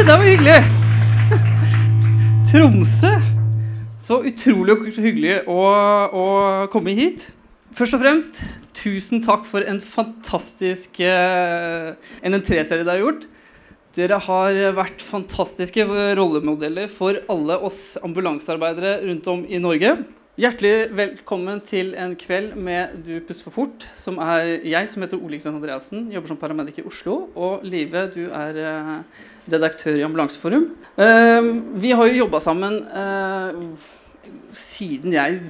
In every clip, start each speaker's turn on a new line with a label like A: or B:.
A: Det var hyggelig! Tromsø. Så utrolig hyggelig å, å komme hit. Først og fremst, tusen takk for en fantastisk eh, NN3-serie dere har gjort. Dere har vært fantastiske rollemodeller for alle oss ambulansearbeidere rundt om i Norge. Hjertelig velkommen til en kveld med Du puster for fort, som er jeg som heter Ole Kristian Andreassen, jobber som paramedic i Oslo. Og Live, du er eh, redaktør i Ambulanseforum. Eh, vi har jo jobba sammen eh, siden jeg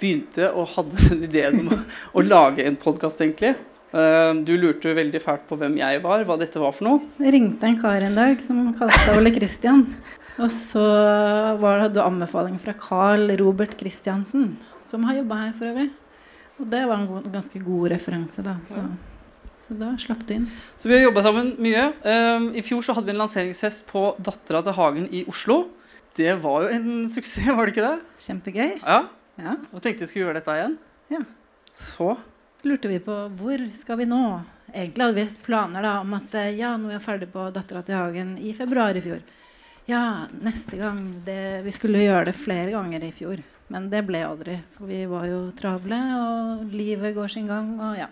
A: begynte og hadde ideen om å, lage en podkast, egentlig. Du lurte veldig fælt på hvem jeg var, hva dette var for noe.
B: Det ringte en kar en dag som kalte seg Ole Kristian. Og så var det anbefaling fra Carl Robert Christiansen, som har jobba her for øvrig. Og det var en god, ganske god referanse, da. Så, så da slapp du inn.
A: Så vi har jobba sammen mye. Um, I fjor så hadde vi en lanseringsfest på Dattera til Hagen i Oslo. Det var jo en suksess, var det ikke det?
B: Kjempegøy.
A: Ja.
B: Ja.
A: Og tenkte vi skulle gjøre dette igjen.
B: ja.
A: Så
B: lurte vi på hvor skal vi nå. Egentlig hadde vi planer da, om at eh, ja, nå er vi ferdig på Dattera til Hagen i februar i fjor. Ja, neste gang. Det, vi skulle gjøre det flere ganger i fjor. Men det ble aldri. For vi var jo travle, og livet går sin gang. Og ja.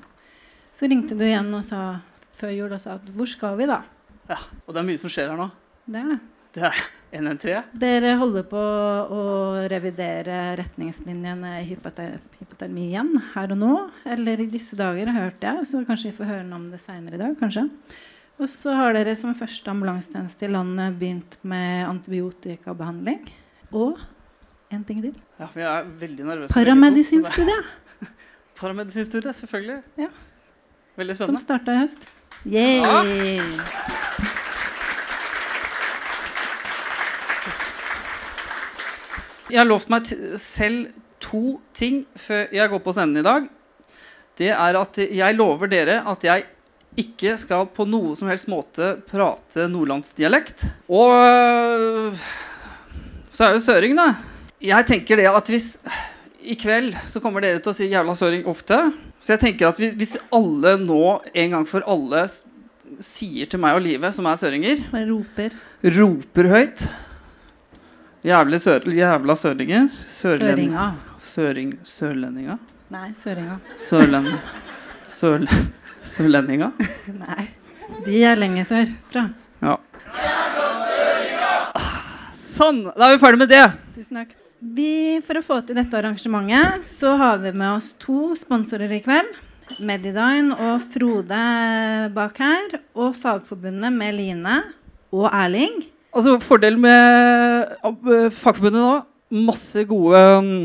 B: Så ringte du igjen og sa før jul og sa at hvor skal vi, da?
A: ja. Og det er mye som skjer her nå.
B: Det er det.
A: Det er NN3.
B: Dere holder på å revidere retningslinjene i hypoter hypotermi igjen her og nå. Eller i disse dager, hørte jeg. Så kanskje vi får høre noe om det seinere i dag. kanskje. Og så har dere som første ambulansetjeneste i landet begynt med antibiotikabehandling. Og en ting til.
A: Ja, vi er veldig nervøse.
B: Paramedisinstudiet,
A: Paramedisinstudiet, selvfølgelig.
B: Ja.
A: Veldig spennende.
B: som starta i høst. Yay!
A: Jeg har lovt meg selv to ting før jeg går på scenen i dag. Det er at jeg lover dere at jeg ikke skal på noe som helst måte prate nordlandsdialekt. Og øh, så er jo søring, da. Jeg tenker det at hvis I kveld så kommer dere til å si 'jævla søring' ofte. Så jeg tenker at hvis alle nå en gang for alle sier til meg og Live, som er søringer,
B: roper.
A: roper høyt Jævlig sør, Jævla søringer. Sørlend,
B: Søringa.
A: søring, sørlendinga?
B: Nei, søringa.
A: Sørlend, sørle, sørlendinga.
B: Nei. De er lenger sørfra.
A: Ja. Sånn! Da er vi ferdig med det.
B: Tusen takk. Vi, for å få til dette arrangementet, så har vi med oss to sponsorer i kveld. Medidine og Frode bak her. Og Fagforbundet med Line og Erling.
A: Altså, Fordelen med uh, Fagforbundet nå Masse gode, mm,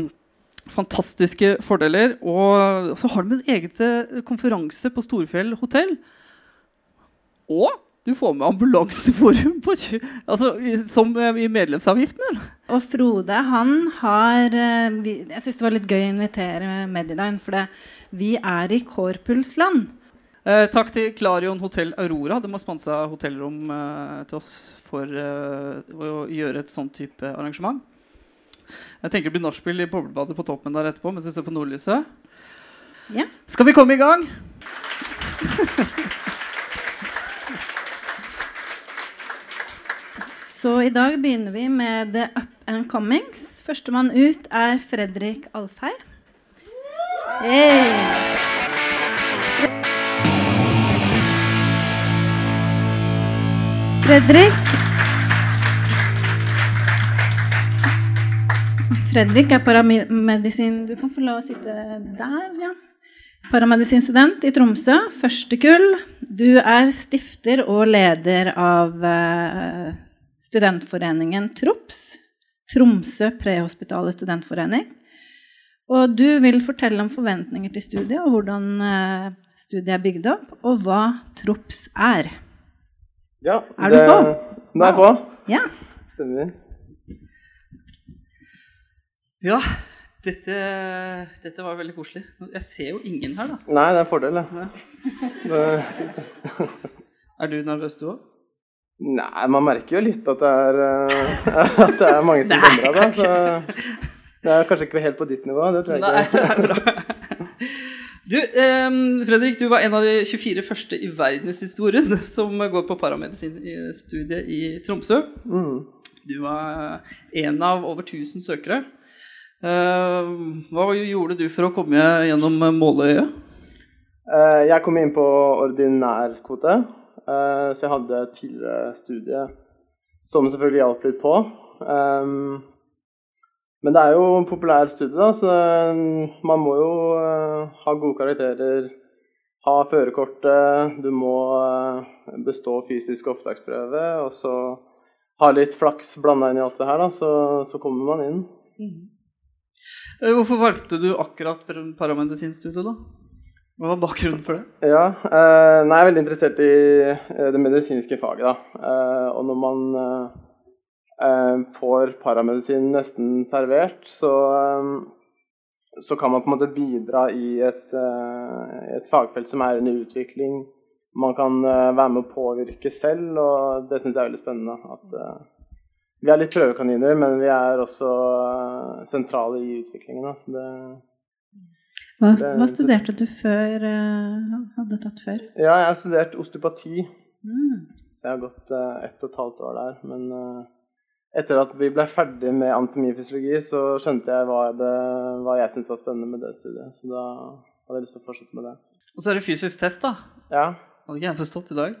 A: fantastiske fordeler. Og så har de en egen eh, konferanse på Storfjell hotell. Og du får med ambulanseforum på, altså, som eh, i medlemsavgiften. eller?
B: Og Frode, han har eh, Jeg syns det var litt gøy å invitere Medidine, for det, vi er i Kårpulsland.
A: Eh, takk til Klarion Hotell Aurora. De har sponsa hotellrom eh, til oss for eh, å gjøre et sånn type arrangement. Jeg tenker det blir nachspiel i boblebadet på toppen der etterpå mens vi ser på nordlyset.
B: Ja.
A: Skal vi komme i gang?
B: Så i dag begynner vi med The Up and Comings. Førstemann ut er Fredrik Alfheim. Hey. Fredrik Fredrik er paramedisin Du kan få lov å sitte der, ja. Paramedisinstudent i Tromsø, første kull. Du er stifter og leder av eh, studentforeningen TROPS. Tromsø prehospitale studentforening. Og du vil fortelle om forventninger til studiet, og hvordan eh, studiet er bygd opp, og hva TROPS er.
C: Ja,
B: Er du på?
C: Nei, på.
B: Ja.
C: Stemmer.
A: Ja, dette, dette var veldig koselig. Jeg ser jo ingen her, da.
C: Nei, det er en fordel, det.
A: Er du nervøs, du òg?
C: Nei, man merker jo litt at det er, eh, at det er mange som kommer av det. Så det er kanskje ikke helt på ditt nivå, det tror jeg
A: Nei,
C: ikke.
A: det er bra. Du, eh, Fredrik, du var en av de 24 første i verdenshistorien som går på paramedisinstudiet i Tromsø.
C: Mm.
A: Du var en av over 1000 søkere. Eh, hva gjorde du for å komme gjennom måløyet?
C: Eh, jeg kom inn på ordinær kvote, eh, så jeg hadde tidligere studie som selvfølgelig hjalp litt på. Men det er jo en populær studie, da, så man må jo ha gode karakterer, ha førerkortet, du må bestå fysisk opptaksprøve, og så ha litt flaks blanda inn i alt det her, da, så, så kommer man inn.
A: Mm. Hvorfor valgte du akkurat paramedisinstudiet, da? Hva var bakgrunnen for det?
C: Ja, eh, nei, Jeg er veldig interessert i det medisinske faget. da. og når man får paramedisin nesten servert, så, så kan man på en måte bidra i et, et fagfelt som er under utvikling. Man kan være med å påvirke selv, og det syns jeg er veldig spennende. At, vi er litt prøvekaniner, men vi er også sentrale i utviklingen. Så det,
B: hva, hva, studerte du før? hadde tatt før?
C: Ja, jeg har studert osteopati.
B: Mm.
C: Så jeg har gått ett og et halvt år der. Men etter at vi ble ferdig med anatomifysiologi, så skjønte jeg hva, det, hva jeg syntes var spennende med det studiet. Så da hadde jeg lyst til å fortsette med det.
A: Og så er det fysisk test, da.
C: Ja.
A: Hadde ikke jeg forstått i dag?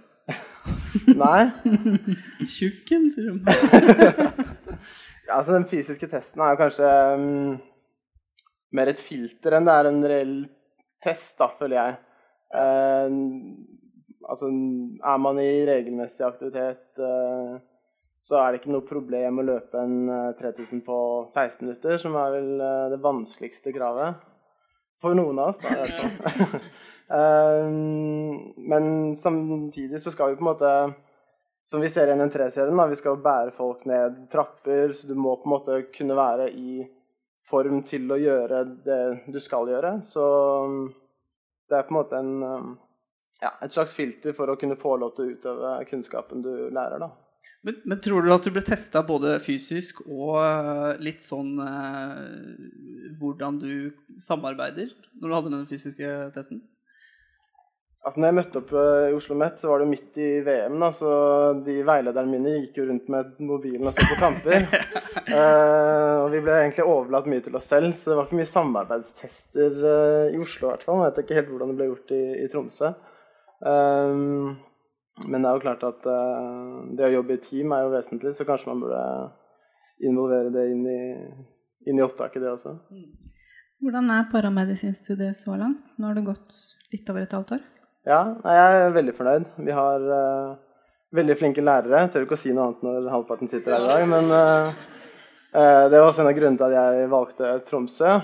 C: Nei.
A: Tjukken, sier de.
C: ja, altså den fysiske testen er jo kanskje um, mer et filter enn det er en reell test, da, føler jeg. Uh, altså, er man i regelmessig aktivitet uh, så er det ikke noe problem å løpe en 3000 på 16 minutter, som er vel det vanskeligste kravet. For noen av oss, da. fall. Men samtidig så skal vi på en måte, som vi ser i NN3-serien, vi skal bære folk ned trapper, så du må på en måte kunne være i form til å gjøre det du skal gjøre. Så det er på en måte en, ja, et slags filter for å kunne få lov til å utøve kunnskapen du lærer, da.
A: Men, men, tror du at du ble testa både fysisk og uh, litt sånn eh, hvordan du samarbeider når du hadde den fysiske testen?
C: Altså når jeg møtte opp uh, i Oslo Met, så var det midt i VM. da, Så de veilederne mine gikk jo rundt med mobilen og så på kamper. og vi ble egentlig overlatt mye til oss selv, så det var ikke mye samarbeidstester i Oslo. I hvert fall. Jeg vet ikke helt hvordan det ble gjort i, i Tromsø. Um, men det er jo klart at uh, det å jobbe i team er jo vesentlig, så kanskje man burde involvere det inn i, inn i opptaket, det også.
B: Hvordan er paramedisinstudiet så langt? Nå har det gått litt over et halvt år.
C: Ja, jeg er veldig fornøyd. Vi har uh, veldig flinke lærere. Tør ikke å si noe annet når halvparten sitter her i dag, men uh, det var også en av grunnene til at jeg valgte Tromsø.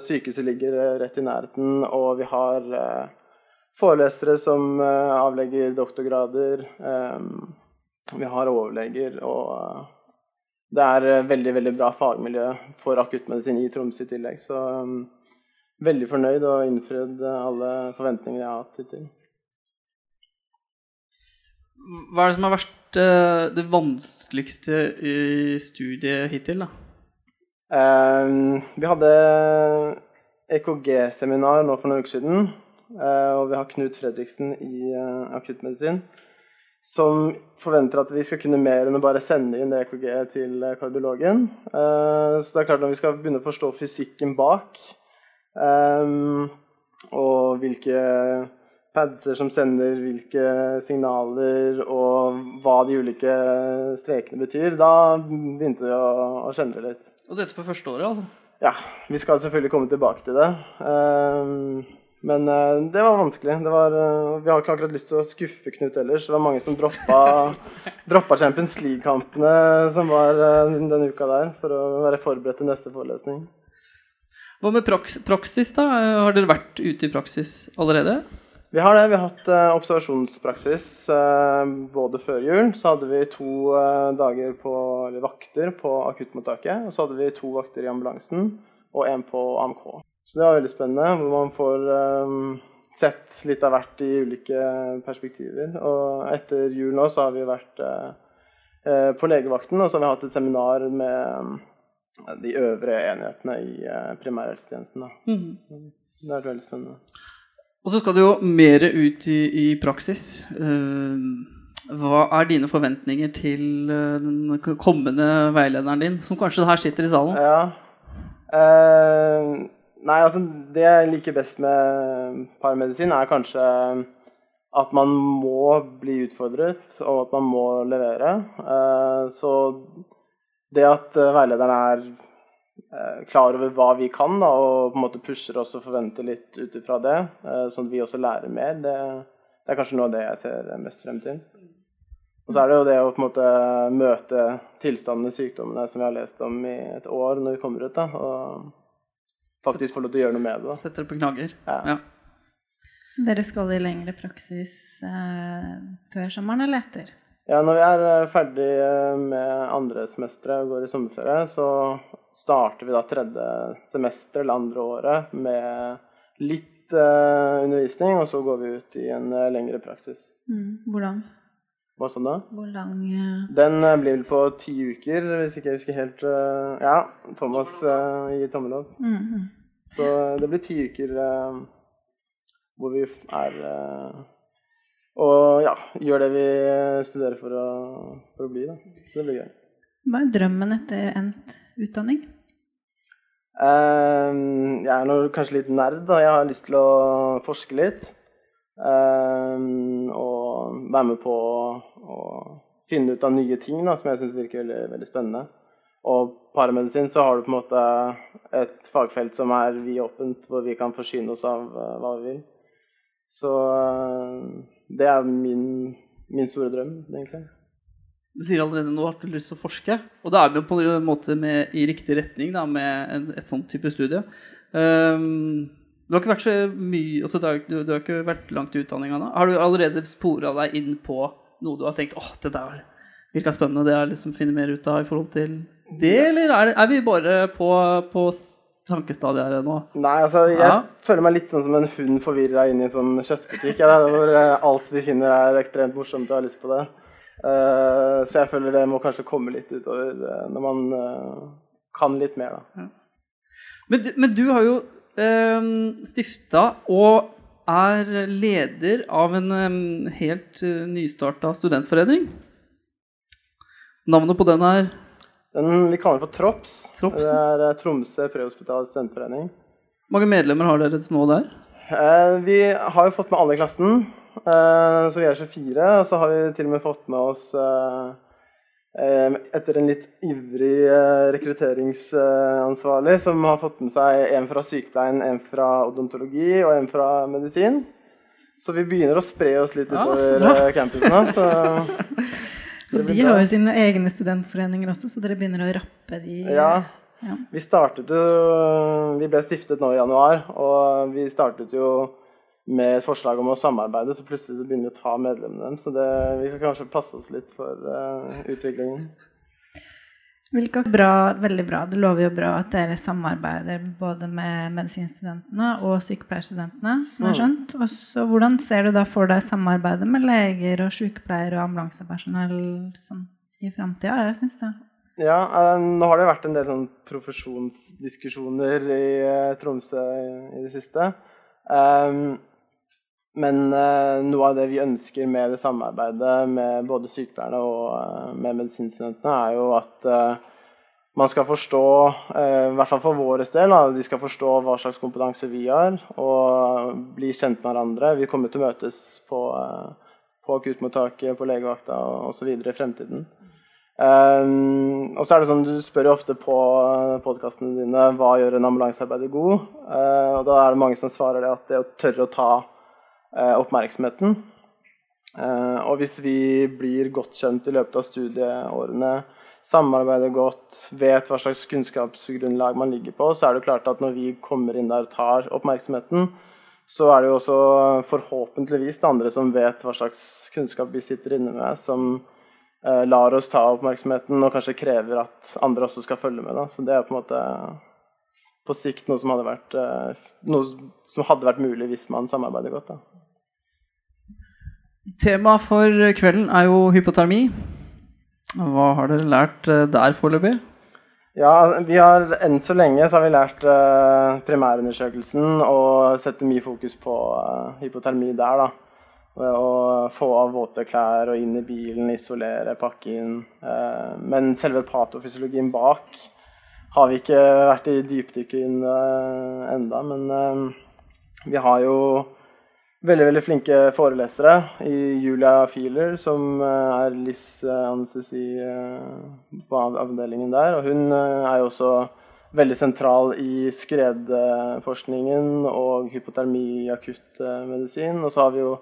C: Sykehuset ligger rett i nærheten, og vi har forelesere som uh, avlegger doktorgrader. Um, vi har overleger, og uh, det er uh, veldig veldig bra fagmiljø for akuttmedisin i Tromsø i tillegg. Så um, veldig fornøyd og innfridd alle forventningene jeg har hatt hittil.
A: Hva er det som har vært det vanskeligste i studiet hittil, da?
C: vi hadde EKG-seminar nå for noen uker siden. Eh, og vi har Knut Fredriksen i eh, akuttmedisin som forventer at vi skal kunne mer enn å bare sende inn EKG til eh, kardiologen. Så det er klart når vi skal begynne å forstå fysikken bak, og hvilke padser som sender hvilke signaler, og hva de ulike strekene betyr, da begynte det å, å det litt.
A: Og dette på første året, altså?
C: Ja. Vi skal selvfølgelig komme tilbake til det. Men uh, det var vanskelig. Det var, uh, vi har ikke akkurat lyst til å skuffe Knut ellers. Det var mange som droppa, droppa Champions League-kampene som var uh, denne uka der, for å være forberedt til neste forelesning.
A: Hva med praksis, da? Har dere vært ute i praksis allerede?
C: Vi har det. Vi har hatt observasjonspraksis både før jul. Så hadde vi to dager på, eller vakter på akuttmottaket. Og så hadde vi to vakter i ambulansen og en på AMK. Så det var veldig spennende, hvor man får um, sett litt av hvert i ulike perspektiver. Og etter jul nå så har vi vært uh, på legevakten, og så har vi hatt et seminar med de øvre enhetene i uh, primærhelsetjenesten.
A: Mm.
C: det er veldig spennende.
A: Og så skal du jo mer ut i, i praksis. Eh, hva er dine forventninger til eh, den kommende veilederen din, som kanskje her sitter i salen?
C: Ja. Eh, nei, altså det jeg liker best med paramedisin, er kanskje at man må bli utfordret, og at man må levere. Eh, så det at eh, veilederen er eh, klar over hva vi kan, da, og på en måte pusher oss og forventer litt ut ifra det, eh, sånn at vi også lærer mer, det, det er kanskje noe av det jeg ser mest frem til. Og så er det jo det å på en måte møte tilstandene, sykdommene, som vi har lest om i et år når vi kommer ut, da, og faktisk få lov til å gjøre noe med det. da.
A: Setter det på knager.
C: Ja.
A: Ja.
B: Så dere skal i lengre praksis eh, før sommeren eller etter?
C: Ja, når vi er eh, ferdig eh, med andre semestre og går i sommerferie, så starter vi da tredje semester eller andre året med litt uh, undervisning, og så går vi ut i en uh, lengre praksis.
B: Mm. Hvordan?
C: Hva sånn da?
B: Hvor lang uh...
C: Den blir vel på ti uker, hvis ikke jeg husker helt Ja, Thomas gir tommel opp.
B: mm, mm.
C: Så det blir ti uker hvor vi er Og ja, gjør det vi studerer for å, for å bli, da. Så det blir gøy.
B: Hva er drømmen etter endt utdanning?
C: Um, jeg er nå kanskje litt nerd, da. Jeg har lyst til å forske litt. Um, og være med på å, å finne ut av nye ting da, som jeg syns virker veldig, veldig spennende. Og paramedisin så har du på en måte et fagfelt som er vidåpent, hvor vi kan forsyne oss av eh, hva vi vil. Så eh, det er min, min store drøm, egentlig.
A: Du sier allerede nå at du har lyst til å forske, og da er vi jo på en måte med, i riktig retning da, med en, et sånt type studie. Um, du har ikke vært så mye altså, du, du, har ikke vært langt i utdanninga da. Har du allerede spora deg inn på noe du har tenkt åh, det der virka spennende, det har jeg liksom funnet mer ut av i forhold til det, eller er, det, er vi bare på, på tankestadiet her ennå.
C: Nei, altså, jeg
A: Ja.
C: føler meg litt sånn som en hund forvirra inn i en sånn kjøttbutikk. Ja, hvor eh, alt vi finner er ekstremt morsomt og har lyst på det. Uh, så jeg føler det må kanskje komme litt utover uh, når man uh, kan litt mer, da.
A: Men du, men du har jo um, stifta og er leder av en um, helt uh, nystarta studentforening. Navnet på den er
C: Den vi kaller den for TROPS.
A: Tropsen.
C: Det er eh, Tromsø prehospital studentforening.
A: mange medlemmer har dere til nå der?
C: Eh, vi har jo fått med alle i klassen, eh, så vi er 24. Og så har vi til og med fått med oss eh, eh, etter en litt ivrig eh, rekrutteringsansvarlig, som har fått med seg en fra sykepleien, en fra odontologi og en fra medisin. Så vi begynner å spre oss litt utover
A: bra.
C: eh, campusen. Så
B: Og de har jo sine egne studentforeninger også, så dere begynner å rappe de
C: ja.
B: Ja.
C: Vi startet jo Vi ble stiftet nå i januar, og vi startet jo med et forslag om å samarbeide, så plutselig så begynner vi å ta medlemmene dem. Så det, vi skal kanskje passe oss litt for uh, utviklingen.
B: Hvilket bra, veldig bra. Det lover jo bra at dere samarbeider både med medisinstudentene og sykepleierstudentene, som jeg har skjønt. Og så hvordan ser du da for deg samarbeidet med leger og sykepleiere og ambulansepersonell sånn, i framtida? Jeg syns det.
C: Ja, eh, nå har det vært en del sånn profesjonsdiskusjoner i eh, Tromsø i, det siste. Ehm, men uh, noe av det vi ønsker med det samarbeidet med både sykepleierne og uh, med medisinstudentene, er jo at uh, man skal forstå, i hvert fall for vår del, de skal forstå hva slags kompetanse vi har, og bli kjent med hverandre. Vi kommer til å møtes på, på akuttmottaket, på legevakta osv. i fremtiden. Um, og så er det sånn, Du spør jo ofte på podkastene dine hva gjør en ambulansearbeider god. Uh, og Da er det mange som svarer det at det å tørre å ta oppmerksomheten. Uh, og hvis vi blir godt kjent i løpet av studieårene, samarbeider godt, vet hva slags kunnskapsgrunnlag man ligger på, så er det klart at når vi kommer inn der og tar oppmerksomheten, så er det jo også forhåpentligvis det andre som vet hva slags kunnskap vi sitter inne med, som eh, lar oss ta oppmerksomheten og kanskje krever at andre også skal følge med. Da. Så det er på en måte på sikt noe som hadde vært, eh, noe som hadde vært mulig hvis man samarbeider godt. Da.
A: Temaet for kvelden er jo hypotermi. Hva har dere lært eh, der foreløpig?
C: Ja, vi har enn så lenge så har vi lært uh, primærundersøkelsen og setter mye fokus på uh, hypotermi der, da. Å få av våte klær og inn i bilen, isolere, pakke inn. Men selve patofysiologien bak har vi ikke vært i dypdykket inn enda, men vi har jo veldig veldig flinke forelesere i Julia Feeler, som eh, er Liss anestesi eh, på avdelingen der. Og hun eh, er jo også veldig sentral i skredforskningen og hypotermi i akuttmedisin. Og så har vi jo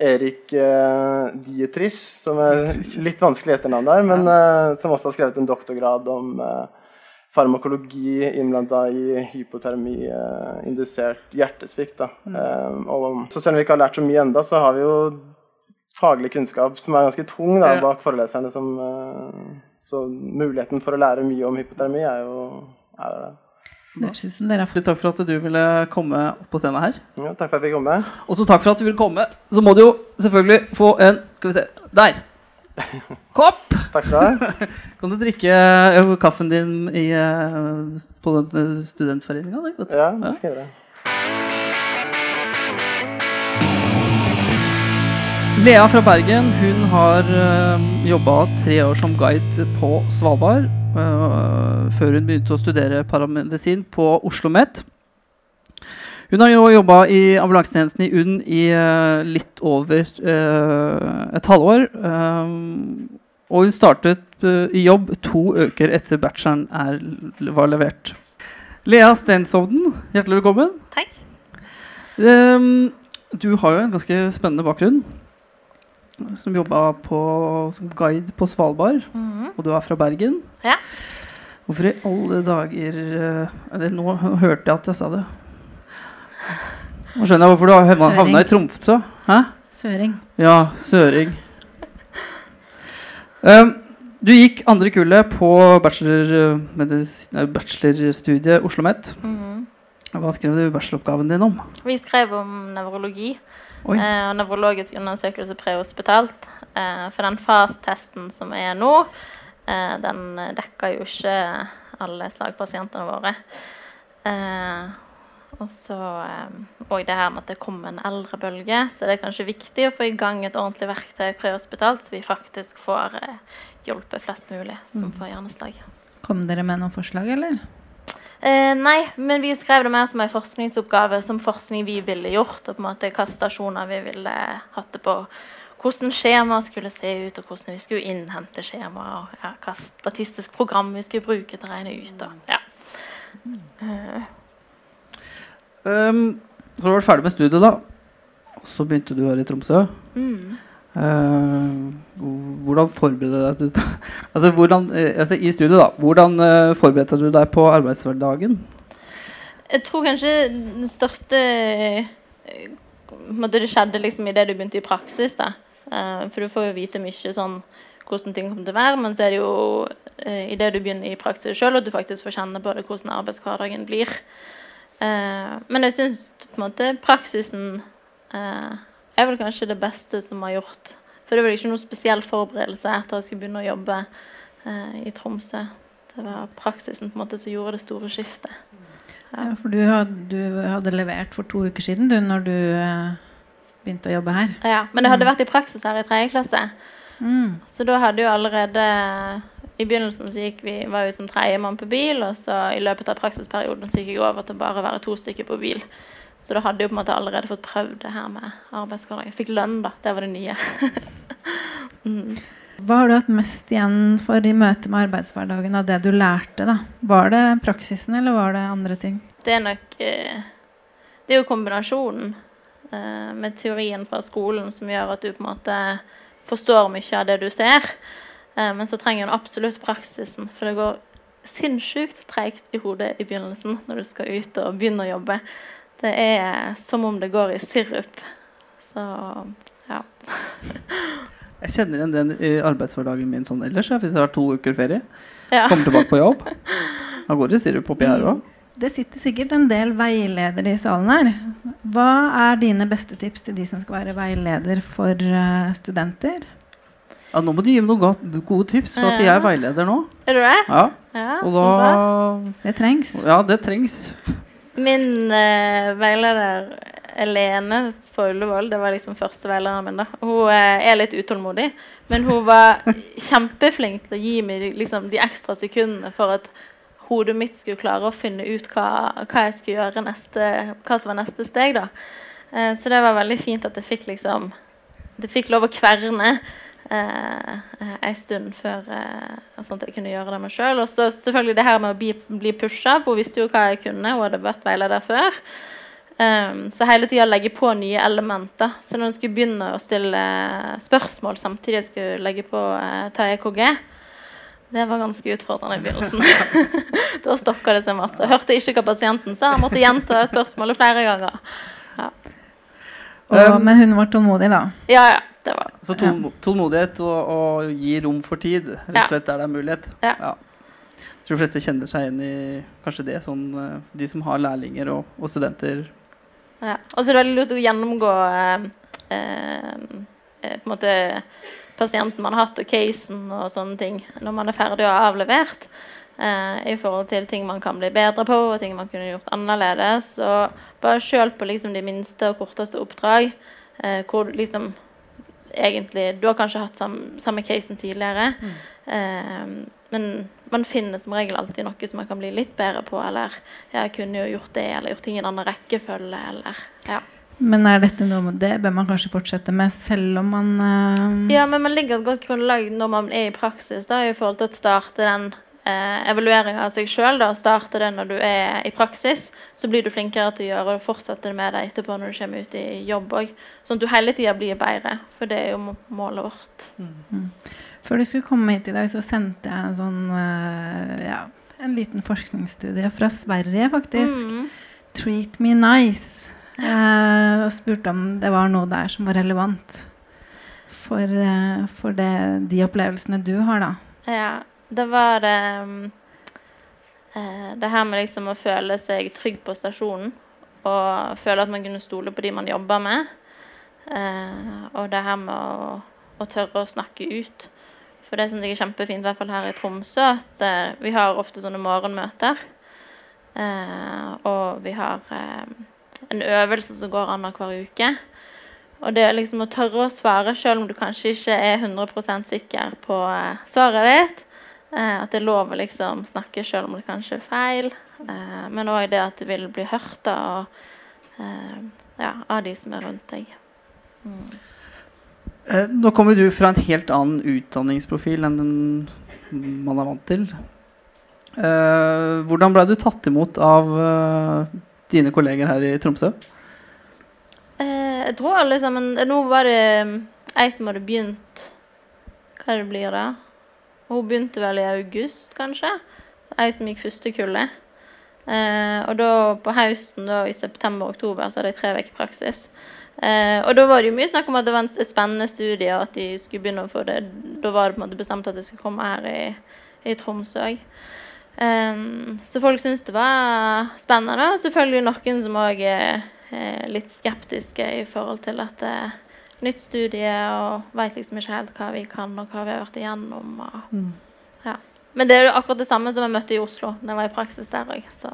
C: Erik eh, Dietrich, som er litt vanskelig etternavn der, men eh, som også har skrevet en doktorgrad om eh, farmakologi innblanda i hypotermi-indusert eh, hjertesvikt. Mm. Um, og, så selv om vi ikke har lært så mye enda, så har vi jo faglig kunnskap som er ganske tung da, bak foreleserne. Som, uh, så muligheten for å lære mye om hypotermi er jo er det.
A: Takk for at du ville komme opp på scenen her.
C: Ja, takk for at jeg fikk komme.
A: Og som takk for at du ville komme, så må du jo selvfølgelig få en Skal vi se Der! Kopp!
C: Takk skal du ha.
A: Kan du drikke uh, kaffen din i, uh, på studentforeninga?
C: Ja, det skal jeg gjøre.
A: Lea fra Bergen hun har uh, jobba tre år som guide på Svalbard. Før hun begynte å studere paramedisin på Oslo OsloMet. Hun har jo jobba i ambulansetjenesten i UNN i uh, litt over uh, et halvår. Um, og hun startet uh, i jobb to uker etter bacheloren er, var levert. Lea Stensovden, hjertelig velkommen.
D: Takk.
A: Um, du har jo en ganske spennende bakgrunn. Som jobba som guide på Svalbard. Mm -hmm. Og du er fra Bergen.
D: Ja.
A: Hvorfor i alle dager Eller nå hørte jeg at jeg sa det. Nå skjønner jeg hvorfor du har havna i Tromsø. Hæ?
B: Søring.
A: Ja, søring. Um, du gikk andre kullet på bachelor, bachelorstudiet Oslo OsloMet. Mm -hmm. Hva skrev du bacheloroppgaven din om?
D: Vi skrev om nevrologi. Eh, og nevrologisk undersøkelse prehospitalt. Eh, for den FAS-testen som er nå, eh, den dekker jo ikke alle slagpasientene våre. Eh, og så òg det her med at det kommer en eldrebølge, så det er kanskje viktig å få i gang et ordentlig verktøy prehospitalt, så vi faktisk får hjelpe hjulpet flest mulig som mm. får hjerneslag.
B: Kom dere med noen forslag, eller?
D: Eh, nei, men vi skrev det mer som en forskningsoppgave, som forskning vi ville gjort. Og på en måte hvilke stasjoner vi ville hatt det på. Hvordan skjemaet skulle se ut, og hvordan vi skulle innhente skjemaer. Og ja, hva statistisk program vi skulle bruke til å regne ut. Og, ja.
A: Uh, Um, så var du ferdig med studiet, da. Så begynte du her i Tromsø. Mm. Uh, hvordan forberedte du altså, hvordan, eh, altså, I studiet, da. Hvordan uh, forberedte du deg på arbeidshverdagen?
D: Jeg tror kanskje den største måtte Det skjedde liksom idet du begynte i praksis. da uh, For du får jo vite mye sånn hvordan ting kommer til å være, men så er det jo uh, idet du begynner i praksis sjøl, at du faktisk får kjenne på det, hvordan arbeidshverdagen blir. Uh, men jeg syns på en måte praksisen eh, er vel kanskje det beste som har gjort. For det var ikke noe spesiell forberedelse etter at jeg skulle begynne å jobbe eh, i Tromsø. Det var praksisen på en måte som gjorde det store skiftet.
B: Ja, ja for du hadde, du hadde, levert for to uker siden du, når du begynte å jobbe her.
D: Ja, men jeg hadde mm. vært i praksis her i tredje klasse. Mm. Så da hadde jo allerede i begynnelsen så vi, var vi som tredjemann på bil, og så i løpet av praksisperioden så gikk jeg over til bare å være to stykker på bil. Så da hadde jeg på en måte allerede fått prøvd det her med arbeidshverdag. Jeg fikk lønn, da. Det var det nye.
B: mm. Hva har du hatt mest igjen for i møte med arbeidshverdagen av det du lærte? da? Var det praksisen, eller var det andre ting?
D: Det er nok eh, Det er jo kombinasjonen eh, med teorien fra skolen som gjør at du på en måte forstår mye av det du ser. Eh, men så trenger en absolutt praksisen, for det går sinnssykt treigt i hodet i begynnelsen når du skal ut og begynne å jobbe. Det er som om det går i sirup. Så ja.
A: jeg kjenner igjen den i arbeidshverdagen min sånn ellers, hvis jeg har to uker ferie. Ja. Kommer tilbake på jobb. Da går det sirup oppi her òg.
B: Det sitter sikkert en del veiledere i salen her. Hva er dine beste tips til de som skal være veileder for eh, studenter?
A: Ja, nå må du gi meg noen gode tips, for at jeg er veileder nå.
D: Er du det?
A: Ja,
D: Ja,
A: og da
B: Det trengs.
A: Ja, det trengs.
D: Min eh, veileder Elene på Ullevål, det var liksom første veilederen min, da. Hun eh, er litt utålmodig, men hun var kjempeflink til å gi meg liksom, de ekstra sekundene for at hodet mitt skulle klare å finne ut hva, hva jeg skulle gjøre neste, hva som var neste steg, da. Eh, så det var veldig fint at jeg fikk liksom Det fikk lov å kverne eh, en stund før eh, sånn at jeg kunne gjøre det meg sjøl. Og så selvfølgelig det her med å bli, bli pusha. For hun visste jo hva jeg kunne. Hun hadde vært veileder før. Um, så hele tida legge på nye elementer. Så når hun skulle begynne å stille spørsmål samtidig jeg skulle legge på eh, ta EKG det var ganske utfordrende i begynnelsen. da stokka det seg masse. Hørte ikke hva pasienten sa. Måtte gjenta spørsmålet flere ganger.
B: Og,
A: Um,
B: men hun var tålmodig, da.
D: Ja, ja. Det var
A: Så tålmodighet og, og gi rom for tid, rett og slett der det er mulighet.
D: Ja.
A: Jeg tror de fleste kjenner seg igjen i kanskje det, sånn eh, de som har lærlinger og, og studenter.
D: Ja. Og så er det veldig lurt å gjennomgå eh, eh, eh, på en måte pasienten man har hatt, og casen og sånne ting når man er ferdig og avlevert. Eh, I forhold til ting man kan bli bedre på, og ting man kunne gjort annerledes. Og bare sjøl på liksom de minste og korteste oppdrag, eh, hvor liksom egentlig Du har kanskje hatt sam, samme casen tidligere, eh, men man finner som regel alltid noe som man kan bli litt bedre på, eller jeg kunne jo gjort det, eller gjort ting i en annen rekkefølge, eller ja.
B: Men er dette noe med det bør man kanskje fortsette med selv om man eh,
D: Ja, men man ligger et godt grunnlag når man er i praksis, da, i forhold til å starte den eh, evalueringa av seg sjøl. Starte det når du er i praksis, så blir du flinkere til å gjøre og fortsette med det etterpå når du kommer ut i jobb òg. Sånn at du hele tida blir bedre, for det er jo målet vårt.
B: Før du skulle komme hit i dag, så sendte jeg en sånn eh, ja, en liten forskningsstudie fra Sverige, faktisk.
D: Mm.
B: 'Treat me nice'. Eh, og spurte om det var noe der som var relevant for, eh, for det, de opplevelsene du har, da.
D: Ja, det var det um, eh, Det her med liksom å føle seg trygg på stasjonen. Og føle at man kunne stole på de man jobber med. Uh, og det her med å, å tørre å snakke ut. For det jeg er kjempefint, i hvert fall her i Tromsø, at uh, vi har ofte sånne morgenmøter. Eh, og vi har eh, en øvelse som går annenhver uke. Og det liksom å tørre å svare selv om du kanskje ikke er 100% sikker på eh, svaret ditt. Eh, at det er lov å liksom snakke selv om det kanskje er feil. Eh, men òg det at du vil bli hørt da, og, eh, ja, av de som er rundt deg.
A: Mm. nå kommer du fra en helt annen utdanningsprofil enn den man er vant til. Eh, hvordan ble du tatt imot av dine kolleger her i Tromsø?
D: Eh, jeg tror alle sammen Nå var det jeg ei som hadde begynt Hva det blir da? Hun begynte vel i august, kanskje. Ei som gikk første kullet. Eh, og da på høsten, da, i september-oktober, så hadde jeg tre uker praksis. Eh, og da var det jo mye snakk om at det var et spennende studie, og at de skulle begynne å få det Da var det på en måte bestemt at det skulle komme her i, i Tromsø òg. Um, så folk syntes det var spennende. Og selvfølgelig noen som òg er, litt skeptiske i forhold til at er nytt studie og veit liksom ikke helt hva vi kan og hva vi har vært igjennom. Og, ja. Men det er jo akkurat det samme som jeg møtte i Oslo da jeg var i praksis der òg. Så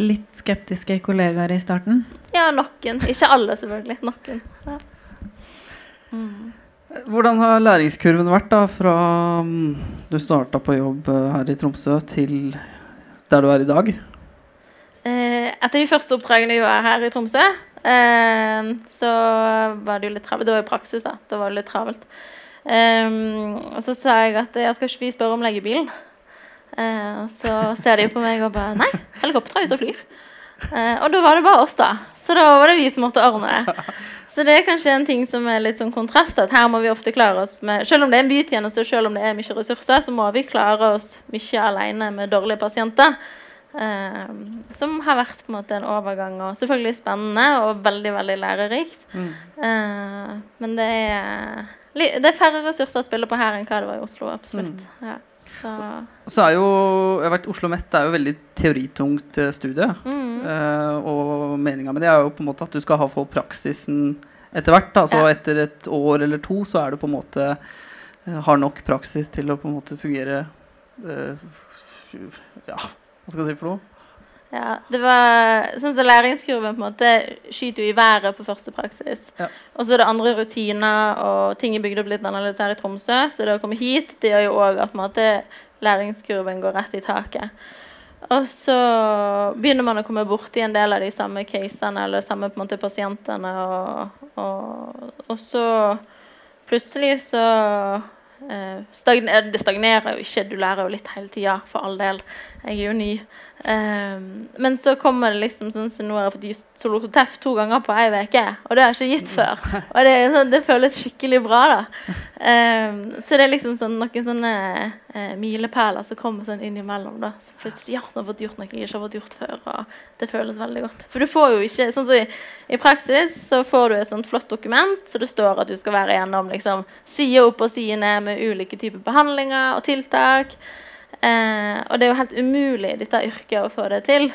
B: Litt skeptiske kollegaer i starten.
D: ja, noen. Ikke alle, selvfølgelig. Noen. Ja.
A: Hvordan har læringskurven vært da fra mm, du starta på jobb eh, her i Tromsø, til der du er i dag?
D: Eh, etter de første oppdragene jeg gjorde her i Tromsø, så var det jo litt travelt. Det var jo praksis, da. Da var det litt travelt. Eh, og så sa jeg at jeg skal ikke vi spørre om leiebilen. Eh, så ser de på meg og bare Nei, helikopteret er ute og flyr. Og da var det bare oss, da. Så da var det vi som måtte ordne det. Så det er kanskje en ting som er litt sånn kontrast. At her må vi ofte klare oss med Selv om det er en bytjeneste, selv om det er mye ressurser, så må vi klare oss mye alene med dårlige pasienter. Eh, som har vært på en måte en overgang, og selvfølgelig spennende og veldig veldig lærerikt. Eh, men det er, det er færre ressurser å spille på her enn hva det var i Oslo. absolutt. Ja. Så,
A: Så er jo jeg har vært Oslo Met er jo veldig teoritungt eh, studie.
D: mm,
A: Eh, og meninga med det er jo på en måte at du skal ha få praksisen etter hvert. Da. Så
D: Ja.
A: etter et år eller to så er du på en måte eh, har nok praksis til å på en måte fungere eh, Ja, hva skal jeg si for noe?
D: Ja, det var sånn som Læringskurven på en måte skyter jo i været på første praksis.
A: Ja.
D: Og så er det andre rutiner, og ting er bygd opp litt annerledes her i Tromsø. Så det å komme hit det gjør jo òg at på en måte, læringskurven går rett i taket. Og så begynner man å komme borti en del av de samme casene eller samme på en måte pasientene. Og, og, og så plutselig så stagner, Det stagnerer jo ikke, du lærer jo litt hele tida, for all del. Jeg er jo ny. Eh, men så kommer det liksom sånn som nå har jeg fått gitt Solokoteff to ganger på ei uke, og det har jeg ikke gitt før. Og det, sånn, det føles skikkelig bra, da. Um, så det er liksom sånn, noen sånne uh, milepæler som kommer sånn innimellom. da Som plutselig ja, har fått gjort noe jeg ikke har fått gjort før. Og det føles veldig godt. For du får jo ikke sånn som i, i praksis så får du et sånt flott dokument så det står at du skal være gjennom liksom, side opp og side ned med ulike typer behandlinger og tiltak. Eh, og det er jo helt umulig i dette yrket å få det til.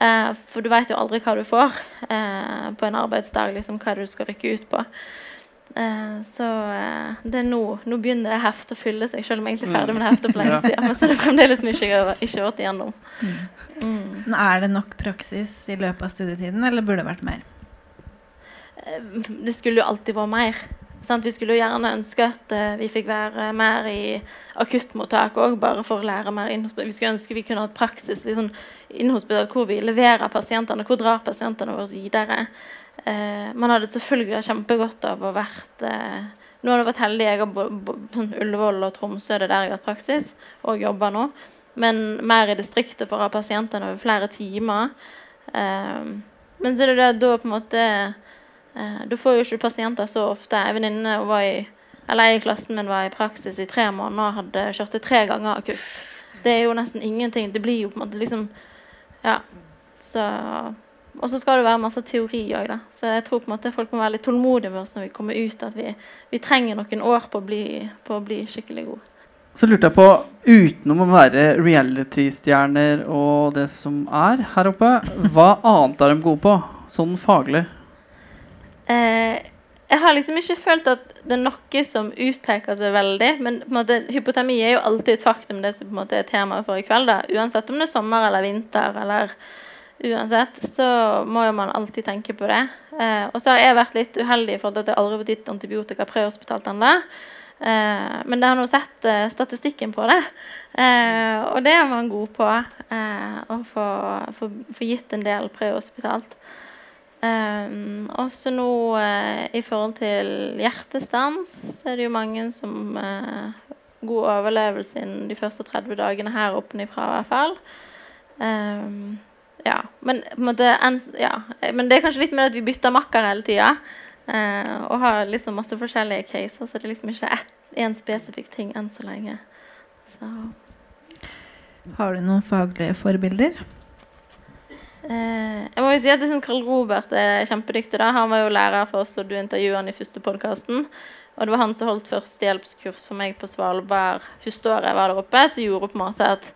D: Eh, for du vet jo aldri hva du får eh, på en arbeidsdag, liksom hva du skal rykke ut på. Eh, så eh, det er nå, nå begynner det heftet å fylle seg, selv om jeg egentlig er ferdig med det heftet for lenge siden. Men så er det fremdeles mye jeg har ikke vært igjennom. Mm.
B: Er det nok praksis i løpet av studietiden, eller burde det vært mer?
D: Eh, Det skulle jo alltid vært mer. Sant? Vi skulle jo gjerne ønske at uh, vi fikk være mer i akuttmottak òg, bare for å lære mer innhospital. Vi skulle ønske vi kunne hatt praksis i sånn innhospital hvor vi leverer pasientene, hvor drar pasientene våre videre. Uh, man hadde selvfølgelig kjempegodt av å vært uh, Nå har jeg vært heldig, jeg har sånn Ullevål og Tromsø, det er der jeg har hatt praksis og jobber nå. Men mer i distriktet for å ha pasientene over flere timer. Men så er det da på en måte Du får jo ikke pasienter så ofte. En venninne var i eller jeg i klassen min var i praksis i tre måneder og hadde det tre ganger akutt. Det er jo nesten ingenting. Det blir jo på en måte liksom Ja. Så Og så skal det være masse teori òg, da. Så jeg tror på en måte folk må være litt tålmodige med oss når vi kommer ut. At vi, vi trenger noen år på å bli, på å bli skikkelig gode.
A: Så lurte jeg på, utenom å være reality-stjerner og det som er her oppe, hva annet er de gode på, sånn faglig?
D: Eh, jeg har liksom ikke følt at det er noe som utpeker seg veldig. Men måte, hypotermi er jo alltid et faktum, det som på en måte er temaet for i kveld. da. Uansett om det er sommer eller vinter eller uansett, så må jo man alltid tenke på det. Eh, og så har jeg vært litt uheldig i forhold til at jeg aldri har fått gitt antibiotika prehospitalt ennå. Eh, men jeg har nå sett eh, statistikken på det, eh, og det er man god på. Eh, å få, få, få gitt en del prehospitalt. Um, også nå uh, i forhold til hjertestans, så er det jo mange som uh, God overlevelse innen de første 30 dagene her oppe ifra, i hvert fall. Um, ja, men, måte, en, ja. men det er kanskje litt med at vi bytter makker hele tida. Uh, og har liksom masse forskjellige caser, så det er liksom ikke én spesifikk ting enn så lenge. Så.
B: Har du noen faglige forbilder?
D: Eh, jeg må jo si at jeg syns Karl Robert er kjempedyktig. da. Han var jo lærer for oss, og du intervjuet han i første podkasten. Og det var han som holdt førstehjelpskurs for meg på Svalbard første året jeg var der oppe. Som gjorde på en måte at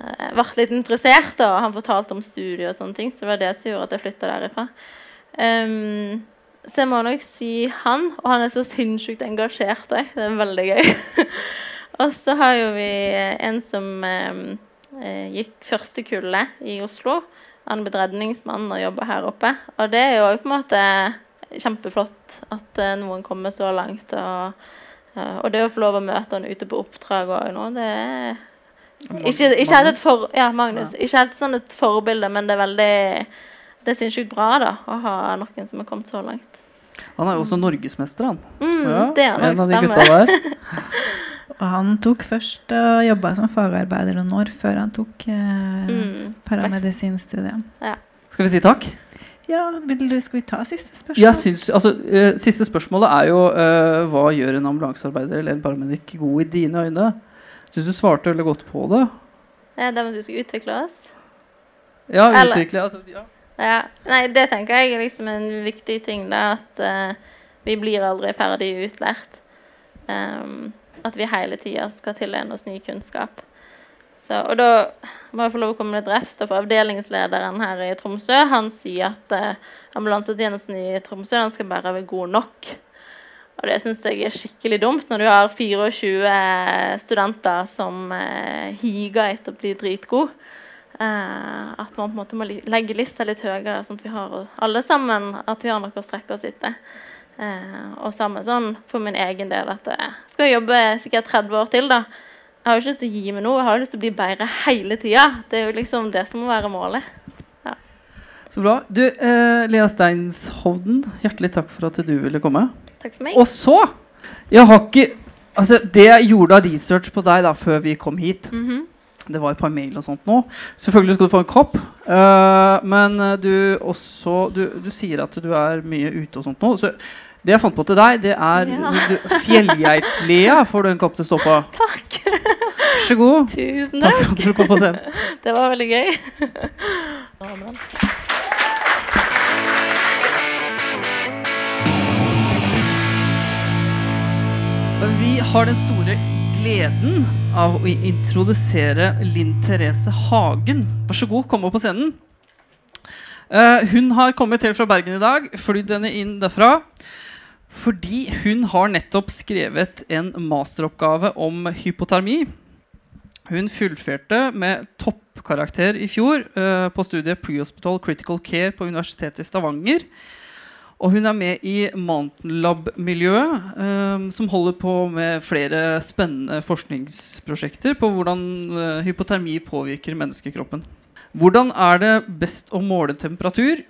D: eh, jeg ble litt interessert, da, han fortalte om studiet og sånne ting. Så det var det som gjorde at jeg flytta derifra. Um, så jeg må nok si han, og han er så sinnssykt engasjert òg. Det er veldig gøy. og så har jo vi en som um, eh, gikk første kullet i Oslo. Han er redningsmann og jobber her oppe. Og det er jo på en måte kjempeflott at eh, noen kommer så langt. Og, eh, og det å få lov å møte han ute på oppdrag òg nå, det er ikke, ikke helt et for, ja, Magnus. Ikke helt sånn et forbilde, men det er veldig Det er sinnssykt bra da å ha noen som har kommet så langt.
A: Han er jo også norgesmester, han.
D: Mm,
A: Ja,
D: det er
A: en av de gutta der.
B: Og han tok først og jobba som fagarbeider noen år før han tok eh,
D: Mm.
B: paramedisinstudiet.
A: Skal vi si takk?
B: Ja, vil du, skal vi ta siste spørsmål?
A: Syns, altså, eh, siste spørsmålet er jo eh, hva gjør en ambulansearbeider eller en paramedic god i dine øyne? Syns du svarte veldig godt på det.
D: Ja, det med at du skal utvikle oss.
A: Ja, utvikle altså, ja.
D: Ja, nei, det tenker jeg er liksom en viktig ting, da. At eh, vi blir aldri ferdig utlært. Ehm, at vi hele tida skal tilegne oss ny kunnskap. Så, og da må jeg få lov å komme med et refs avdelingslederen her i Tromsø. Han sier at eh, ambulansetjenesten i Tromsø den skal bare være god nok. Og det syns jeg er skikkelig dumt når du har 24 studenter som eh, higer etter å bli dritgod. Eh, at man på en måte må legge lista litt høyere, sånn at vi har alle sammen at vi har noe å strekke oss etter. Eh, og samme sånn for min egen del at jeg skal jobbe sikkert 30 år til, da. Jeg har jo ikke lyst til å gi meg noe, jeg har jo lyst til å bli bedre hele tida. Det er jo liksom det som må være målet.
A: Så bra. Du, eh, Lea Steinshovden, hjertelig takk for at du ville komme.
D: Takk for meg.
A: Og så Jeg har ikke Altså, det jeg gjorde av research på deg da før vi kom hit
D: Mhm.
A: Det var et par mail og sånt nå. Selvfølgelig skal du få en kopp. Uh, men eh, du også du, du sier at du er mye ute og sånt nå. Så det jeg fant på til deg, det er
D: Ja.
A: Fjellgeit-Lea får du en kopp til å stå på.
D: Takk.
A: Vær så god.
D: Tusen
A: Takk
D: takk.
A: for at du kom på scenen.
D: Det var veldig gøy. Amen
A: Vi har den store gleden av å introdusere Linn Therese Hagen. Vær så god, kom opp på scenen. Uh, hun har kommet helt fra Bergen i dag, flydd henne inn derfra. Fordi hun har nettopp skrevet en masteroppgave om hypotermi. Hun fullførte med toppkarakter i fjor uh, på studiet Prehospital Critical Care på Universitetet i Stavanger. Og hun er med i Mountain Lab-miljøet, uh, som holder på med flere spennende forskningsprosjekter på hvordan uh, hypotermi påvirker menneskekroppen. Hvordan er det best å måle temperatur?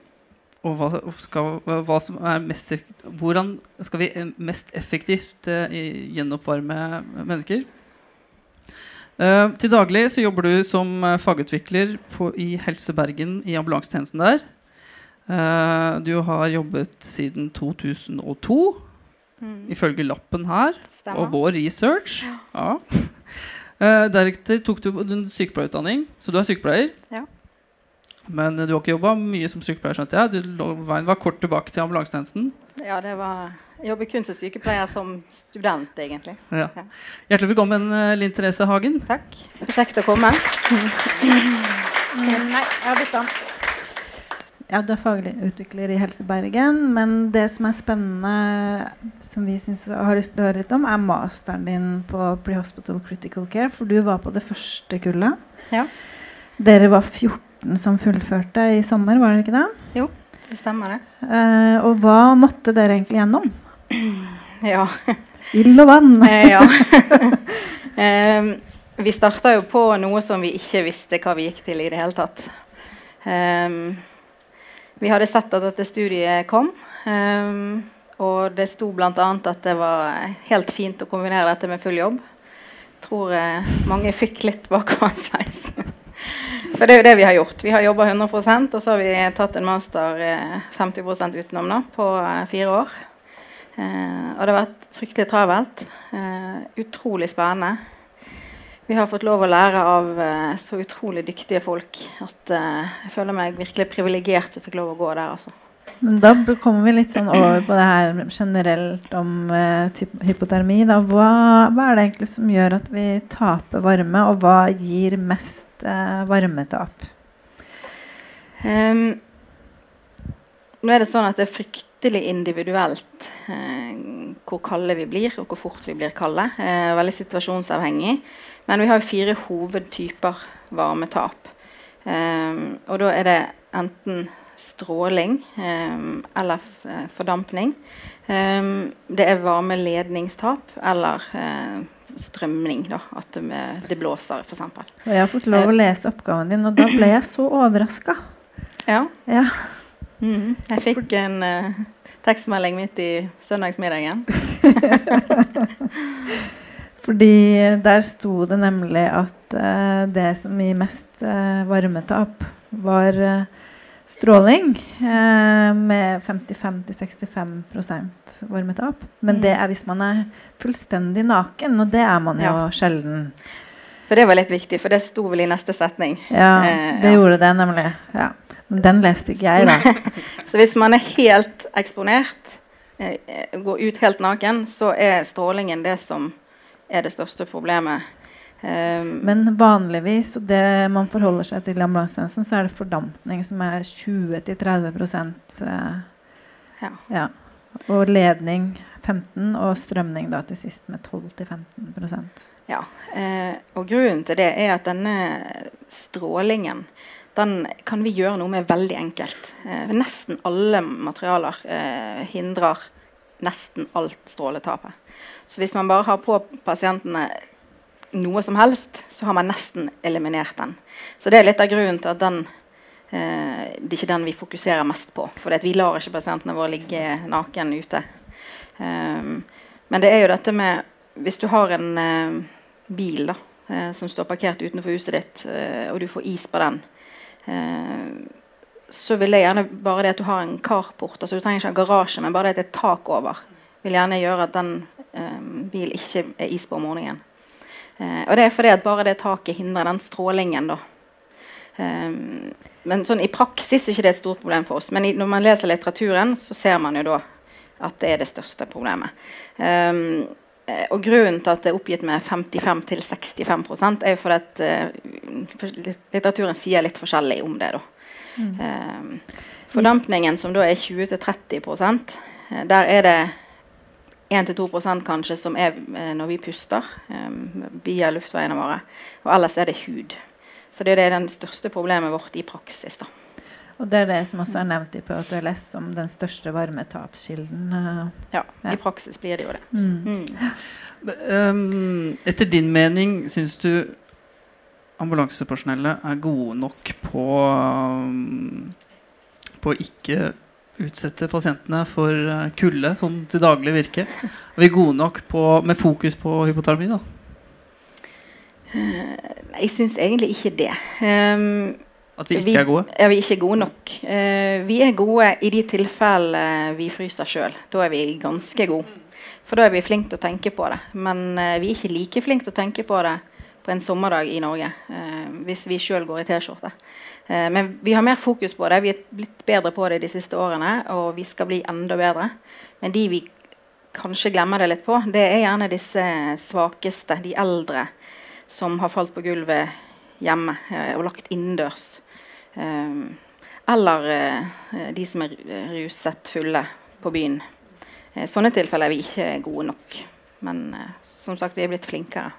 A: Og hva skal, hva som er mest, hvordan skal vi eh, mest effektivt eh, gjenoppvarme mennesker? Eh, til daglig så jobber du som eh, fagutvikler på, i Helse Bergen i ambulansetjenesten der. Eh, du har jobbet siden 2002, ifølge lappen her, og vår research. Ja. Eh, deretter tok du en sykepleierutdanning, så du er sykepleier.
E: Ja.
A: Men du har ikke jobba mye som sykepleier, skjønte jeg. Du, lå- veien var kort tilbake til ambulansetjenesten.
E: Ja, det var Jeg jobber kun som sykepleier som student, egentlig.
A: Ja.
E: Ja.
A: Hjertelig velkommen, eh, Linn Therese Hagen.
E: Takk. Kjekt å komme. Nei, jeg har bytta.
B: Ja, du er faglig utvikler i Helse Bergen, men det som er spennende, som vi synes, har lyst til å høre litt om, er masteren din på Prehospital Critical Care, for du var på det første kullet.
E: Ja.
B: Dere var 14 som fullførte i sommer, var det ikke det?
E: Jo, Det stemmer, det.
B: Eh, og hva måtte dere egentlig gjennom?
E: Ja.
B: Ild og vann.
E: Eh, ja. eh, vi starta jo på noe som vi ikke visste hva vi gikk til i det hele tatt. Em, vi hadde sett at dette studiet kom, em, og det sto bl.a. at det var helt fint å kombinere dette med full jobb. Jeg Tror eh, mange fikk litt bakoversveis. For det er jo det vi har gjort. Vi har jobba 100% og så har vi tatt en master eh, 50 utenom nå, på eh, fire år. Eh, og det har vært fryktelig travelt. Eh, utrolig spennende. Vi har fått lov å lære av eh, så utrolig dyktige folk at eh, jeg føler meg virkelig privilegert som fikk lov å gå der. Altså.
B: Men da kommer vi litt sånn over på det her generelt om eh, hypotermi. Hva, hva er det egentlig som gjør at vi taper varme, og hva gir mest eh, varmetap?
E: Um, nå er det sånn at det er fryktelig individuelt eh, hvor kalde vi blir, og hvor fort vi blir kalde. Eh, veldig situasjonsavhengig. Men vi har jo fire hovedtyper varmetap. Eh, og da er det enten stråling ehm, eller eh, fordampning. Ehm, det er varmeledningstap eller eh, strømning. Da, at det, blåser, f.eks.
B: Jeg har fått lov å lese oppgaven din, og da ble jeg så overraska.
E: Ja.
B: Ja.
E: Mm, Jeg fikk en uh, tekstmelding midt i søndagsmiddagen.
B: Fordi der sto det nemlig at uh, det som gir mest uh, varmetap, var eh, stråling eh, med 55-65% varmetap. Men det er hvis man er fullstendig naken, og det er man jo
E: Ja.
B: sjelden.
E: For det var litt viktig, for det sto vel i neste setning.
B: Ja,
E: Eh,
B: det
E: ja.
B: gjorde det nemlig. Ja. Men den leste ikke jeg, da.
E: Så hvis man er helt eksponert, eh, eh, går ut helt naken, så er strålingen det som er det største problemet. Um,
B: Men vanligvis, og det man forholder seg til i ambulansetjenesten, så er det fordampning som er 20-30 eh,
E: Ja.
B: ja. Og ledning 15, og strømning da til sist med 12-15%
E: Ja, eh, og grunnen til det er at denne strålingen den kan vi gjøre noe med veldig enkelt. Eh, nesten alle materialer eh, hindrer nesten alt stråletapet. Så hvis man bare har på pasientene noe som helst, så har man nesten eliminert den. Så det er litt av grunnen til at den eh, det er ikke den vi fokuserer mest på. For vi lar ikke pasientene våre ligge naken ute. Um, men det er jo dette med Hvis du har en uh, bil da, uh, som står parkert utenfor huset ditt, uh, og du får is på den, så vil det gjerne bare det at du har en carport altså Du trenger ikke ha garasje, men bare det at det er tak over, vil gjerne gjøre at den bilen ikke er is på om morgenen. Og det er fordi at bare det taket hindrer den strålingen. da Eh, men sånn, i praksis er ikke det et stort problem for oss. Men i, når man leser litteraturen, så ser man jo da at det er det største problemet. Um, og grunnen til at det er oppgitt med 55-65 er jo fordi at uh, litteraturen sier litt forskjellig om det. da. Mm. Um, fordampningen, som da er 20-30 uh, der er det 1-2% kanskje som er uh, når vi puster um, via luftveiene våre. Og ellers er det hud. Så det er det største problemet vårt i praksis. da.
B: Og det er det som også er nevnt i PHTLS som den største varmetapskilden.
E: Ja, ja, i praksis blir det jo det.
B: Mm.
A: Mm. Um, etter din mening, syns du ambulansepersonellet er gode nok på um, på ikke utsette pasientene for kulde sånn til daglig virke? Er vi gode nok på, med fokus på hypotermi? da?
E: Uh, jeg syns egentlig ikke det. Um,
A: at vi ikke vi, er gode?
E: Ja, vi er ikke gode nok. Uh, vi er gode i de tilfellene vi fryser sjøl. Da er vi ganske gode. For da er vi flinke til å tenke på det. Men uh, vi er ikke like flinke til å tenke på det på en sommerdag i Norge. Uh, hvis vi sjøl går i T-skjorte. Men vi har mer fokus på det. Vi er blitt bedre på det de siste årene, og vi skal bli enda bedre. Men de vi kanskje glemmer det litt på, det er gjerne disse svakeste, de eldre som har falt på gulvet hjemme eh, og lagt innendørs. Eh, eller eh, de som er ruset fulle på byen. sånne tilfeller er vi ikke gode nok. Men som sagt, vi er blitt flinkere.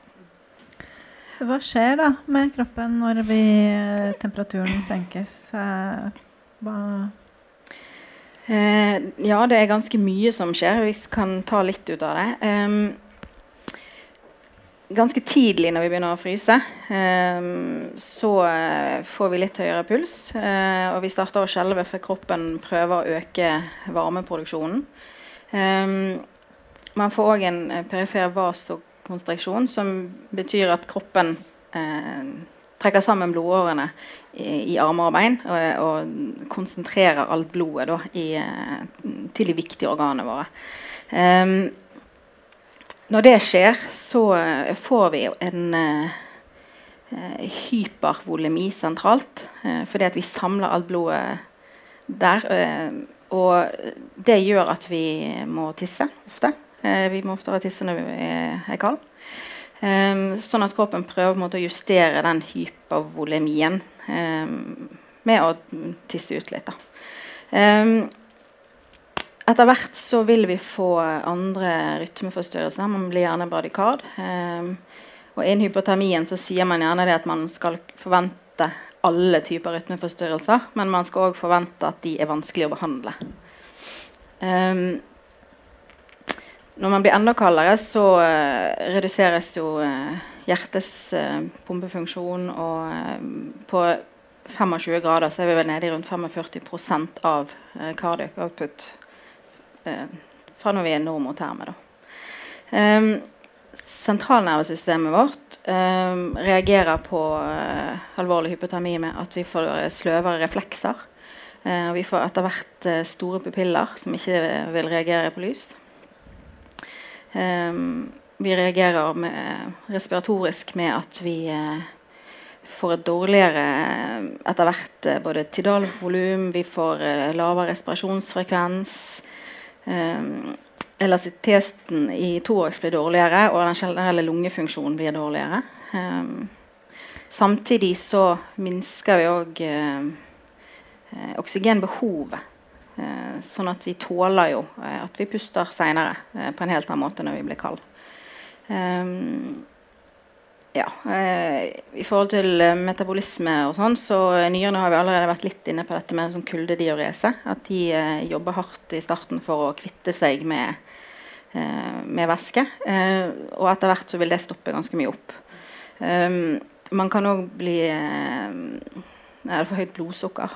B: Hva skjer da med kroppen når vi, temperaturen senkes? Hva
E: Eh, ja, det er ganske mye som skjer. Vi kan ta litt ut av det. Um, ganske tidlig når vi begynner å fryse, um, så uh, får vi litt høyere puls. Uh, og vi starter å skjelve for kroppen prøver å øke varmeproduksjonen. Um, man får òg en perifer perifer vasokonstriksjon, som betyr at kroppen trekker sammen blodårene i, i, armer og bein og, og konsentrerer alt blodet da, i, til de viktige organene våre. Um, når det skjer, så eh, får vi en uh, hypervolemi sentralt. Uh, fordi at vi samler alt blodet der. Uh, og det gjør at vi må tisse ofte. Vi må oftere tisse når vi er, kald. Um, sånn at kroppen prøver måte, å justere den hypervolemien um, med å tisse ut litt. Um, etter hvert så vil vi få andre rytmeforstyrrelser. Man blir gjerne bradikard. Og innen hypotermien så sier man gjerne det at man skal forvente alle typer rytmeforstyrrelser, men man skal òg forvente at de er vanskelig å behandle. Um, når man blir enda kaldere, så uh, reduseres jo uh, hjertets uh, pumpefunksjon, og på 25 grader så er vi vel nede i rundt 45 av cardiac output eh, fra når vi er normoterme. Um, sentralnervesystemet vårt um, reagerer på alvorlig hypotermi med at vi får sløvere reflekser. Og vi får etter hvert store pupiller som ikke vil reagere på lys. Um, vi reagerer med, respiratorisk med at vi får et dårligere etter hvert både tidalvolum, vi får lavere respirasjonsfrekvens. Um, elastisiteten i thorax blir dårligere, og den generelle lungefunksjonen blir dårligere. Um, samtidig så minsker vi òg oksygenbehovet. Uh, sånn at vi tåler jo uh, at vi puster seinere på en helt annen måte når vi blir kalde. Ja, I forhold til metabolisme og sånn, så nyrene har vi allerede vært litt inne på dette med sånn kuldediorese. At de jobber hardt i starten for å kvitte seg med Eh, med væske. Eh, og etter hvert så vil det stoppe ganske mye opp. Man kan òg bli eh, for høyt blodsukker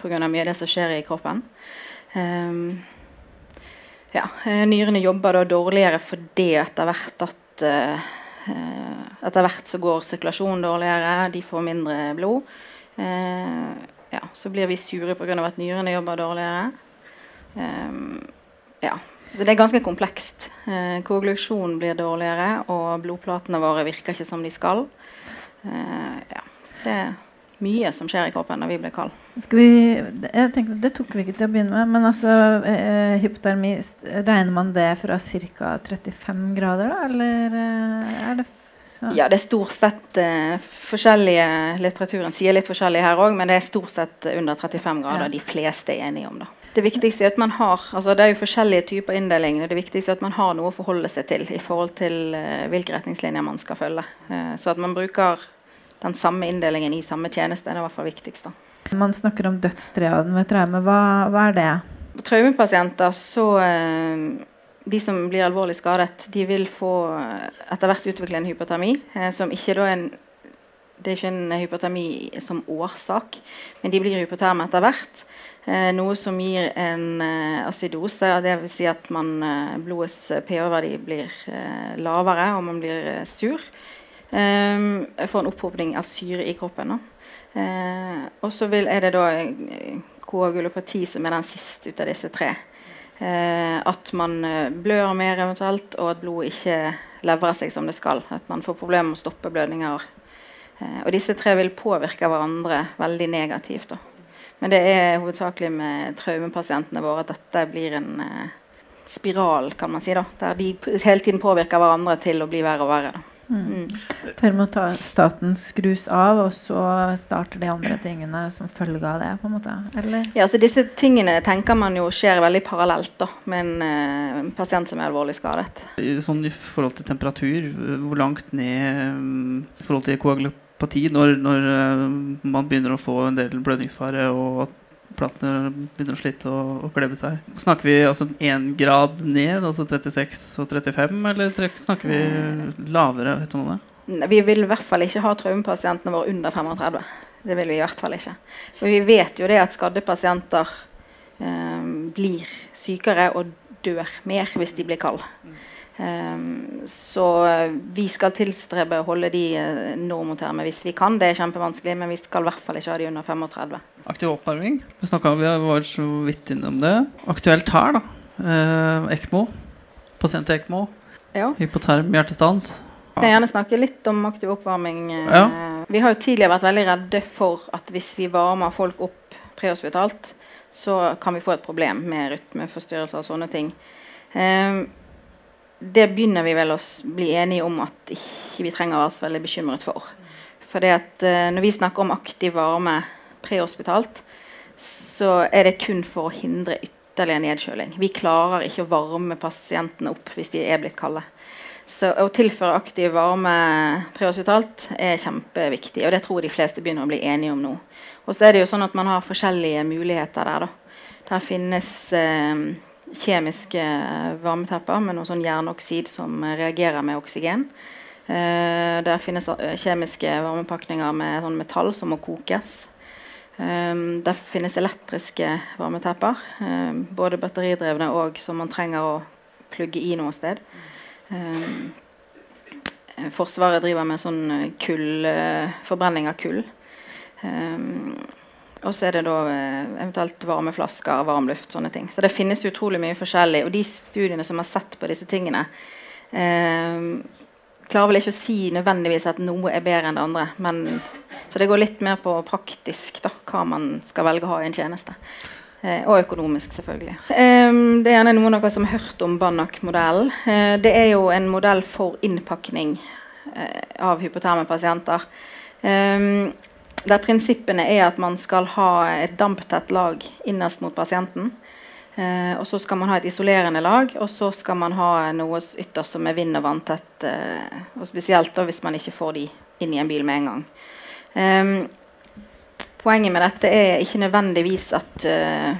E: pga. mye av det som skjer i kroppen. Um, ja, nyrene jobber da dårligere fordi etter hvert at uh, etter hvert så går sirkulasjonen dårligere, de får mindre blod. Uh, ja, så blir vi sure pga. at nyrene jobber dårligere. Um, ja, så det er ganske komplekst. Eh, koagulasjon blir dårligere, og blodplatene våre virker ikke som de skal. Eh, ja. Så det mye som skjer i kroppen når vi blir kalde.
B: jeg tenker, Det tok vi ikke til å begynne med, men altså eh, hypotermi, regner man det fra ca. 35 grader, da? Eller eh, er det
E: så? Ja, det er stort sett uh, forskjellige Litteraturen sier litt forskjellig her òg, men det er stort sett under 35 grader ja. de fleste er enige om. da. Det viktigste er at man har altså det er jo forskjellige typer inndeling. Det viktigste er at man har noe å forholde seg til i forhold til uh, hvilke retningslinjer man skal følge. Uh, så at man bruker den samme inndelingen i samme tjeneste, er i hvert fall viktigst. Da.
B: Man snakker om dødstriaden ved traume. Hva, hva, er det?
E: Traumepasienter så uh, De som blir alvorlig skadet, de vil få etter hvert utvikle en hypotermi som ikke da en det er ikke en hypotermi som årsak, men de blir hypoterme etter hvert. Eh, noe som gir en eh, acidose. Dvs. Si at man, eh, blodets pH-verdi blir eh, lavere, og man blir eh, sur. Eh, får en opphopning av syre i kroppen. Eh, og så er det da koagulopati som er den siste ut av disse tre. at man blør mer eventuelt, og at blodet ikke leverer seg som det skal. At man får problemer med å stoppe blødninger. og disse tre vil påvirke hverandre veldig negativt. Men det er hovedsakelig med traumepasientene våre at dette blir en spiral, kan man si. da, Der de hele tiden påvirker hverandre til å bli verre og verre. da. Mm.
B: Mm. Termostaten skrus av, og så starter de andre tingene som følge av det? på en måte, eller?
E: Ja, så Disse tingene tenker man jo skjer veldig parallelt da, med en en pasient som er alvorlig skadet.
A: Sånn I forhold til temperatur, hvor langt ned i forhold til koagulopati når, når uh, man begynner å få en del blødningsfare og at platene begynner å slite og, og klebbe seg. Snakker vi altså én grad ned, altså 36 og 35, eller snakker vi lavere? Vet du noe
E: det? Vi vil i hvert fall ikke ha traumepasientene våre under 35. Det vil vi i hvert fall ikke. For vi vet jo det at skadde pasienter eh, blir sykere og dør mer hvis de blir kalde. Um, så vi skal tilstrebe å holde de uh, normoterme hvis vi kan. Det er kjempevanskelig, men vi skal i hvert fall ikke ha de under 35.
A: Aktiv oppvarming. Vi, snakket, vi var så vidt innom det. Aktuelt her, da. Uh, ECMO. Pasient ECMO. Ja. Hypoterm hjertestans.
E: Jeg kan gjerne snakke litt om aktiv oppvarming. Uh, ja. Vi har jo tidligere vært veldig redde for at hvis vi varmer folk opp prehospitalt, så kan vi få et problem med rytmeforstyrrelser og sånne ting. Um, det begynner vi vel å bli enige om at ikke vi trenger å være så veldig bekymret for. For uh, når vi snakker om aktiv varme prehospitalt, så er det kun for å hindre ytterligere nedkjøling. Vi klarer ikke å varme pasientene opp hvis de er blitt kalde. Så å tilføre aktiv varme prehospitalt er kjempeviktig, og det tror de fleste begynner å bli enige om nå. Og så er det jo sånn at man har forskjellige muligheter der. da. Der finnes uh, kjemiske varmetapper med noe sånn jernoksid som reagerer med oksygen. Uh, der finnes eh, kjemiske varmepakninger med sånn metall som må kokes. Um, der finnes elektriske varmetepper, um, både batteridrevne og som man trenger å plugge i noe sted. Forsvaret driver med sånn kull, forbrenning av kull. Og så er det da eventuelt eventuelt varmeflasker, varm luft, sånne ting. Så det finnes utrolig mye forskjellig. Og de studiene som har sett på disse tingene, eh, klarer vel ikke å si nødvendigvis at noe er bedre enn det andre. Men, så det går litt mer på praktisk da, hva man skal velge å ha i en tjeneste. Eh, og økonomisk, selvfølgelig. Eh, det er gjerne noen av dere som har hørt om Banak-modellen. Eh, det er jo en modell for innpakning eh, av hypoterme pasienter. Um, der prinsippene er at man skal ha et damptett lag innerst mot pasienten. Eh, og så skal man ha et isolerende lag, og så skal man ha noe ytterst som er vind- og vanntett. Eh, og spesielt da hvis man ikke får de inn i en bil med en gang. Eh, poenget med dette er ikke nødvendigvis at uh,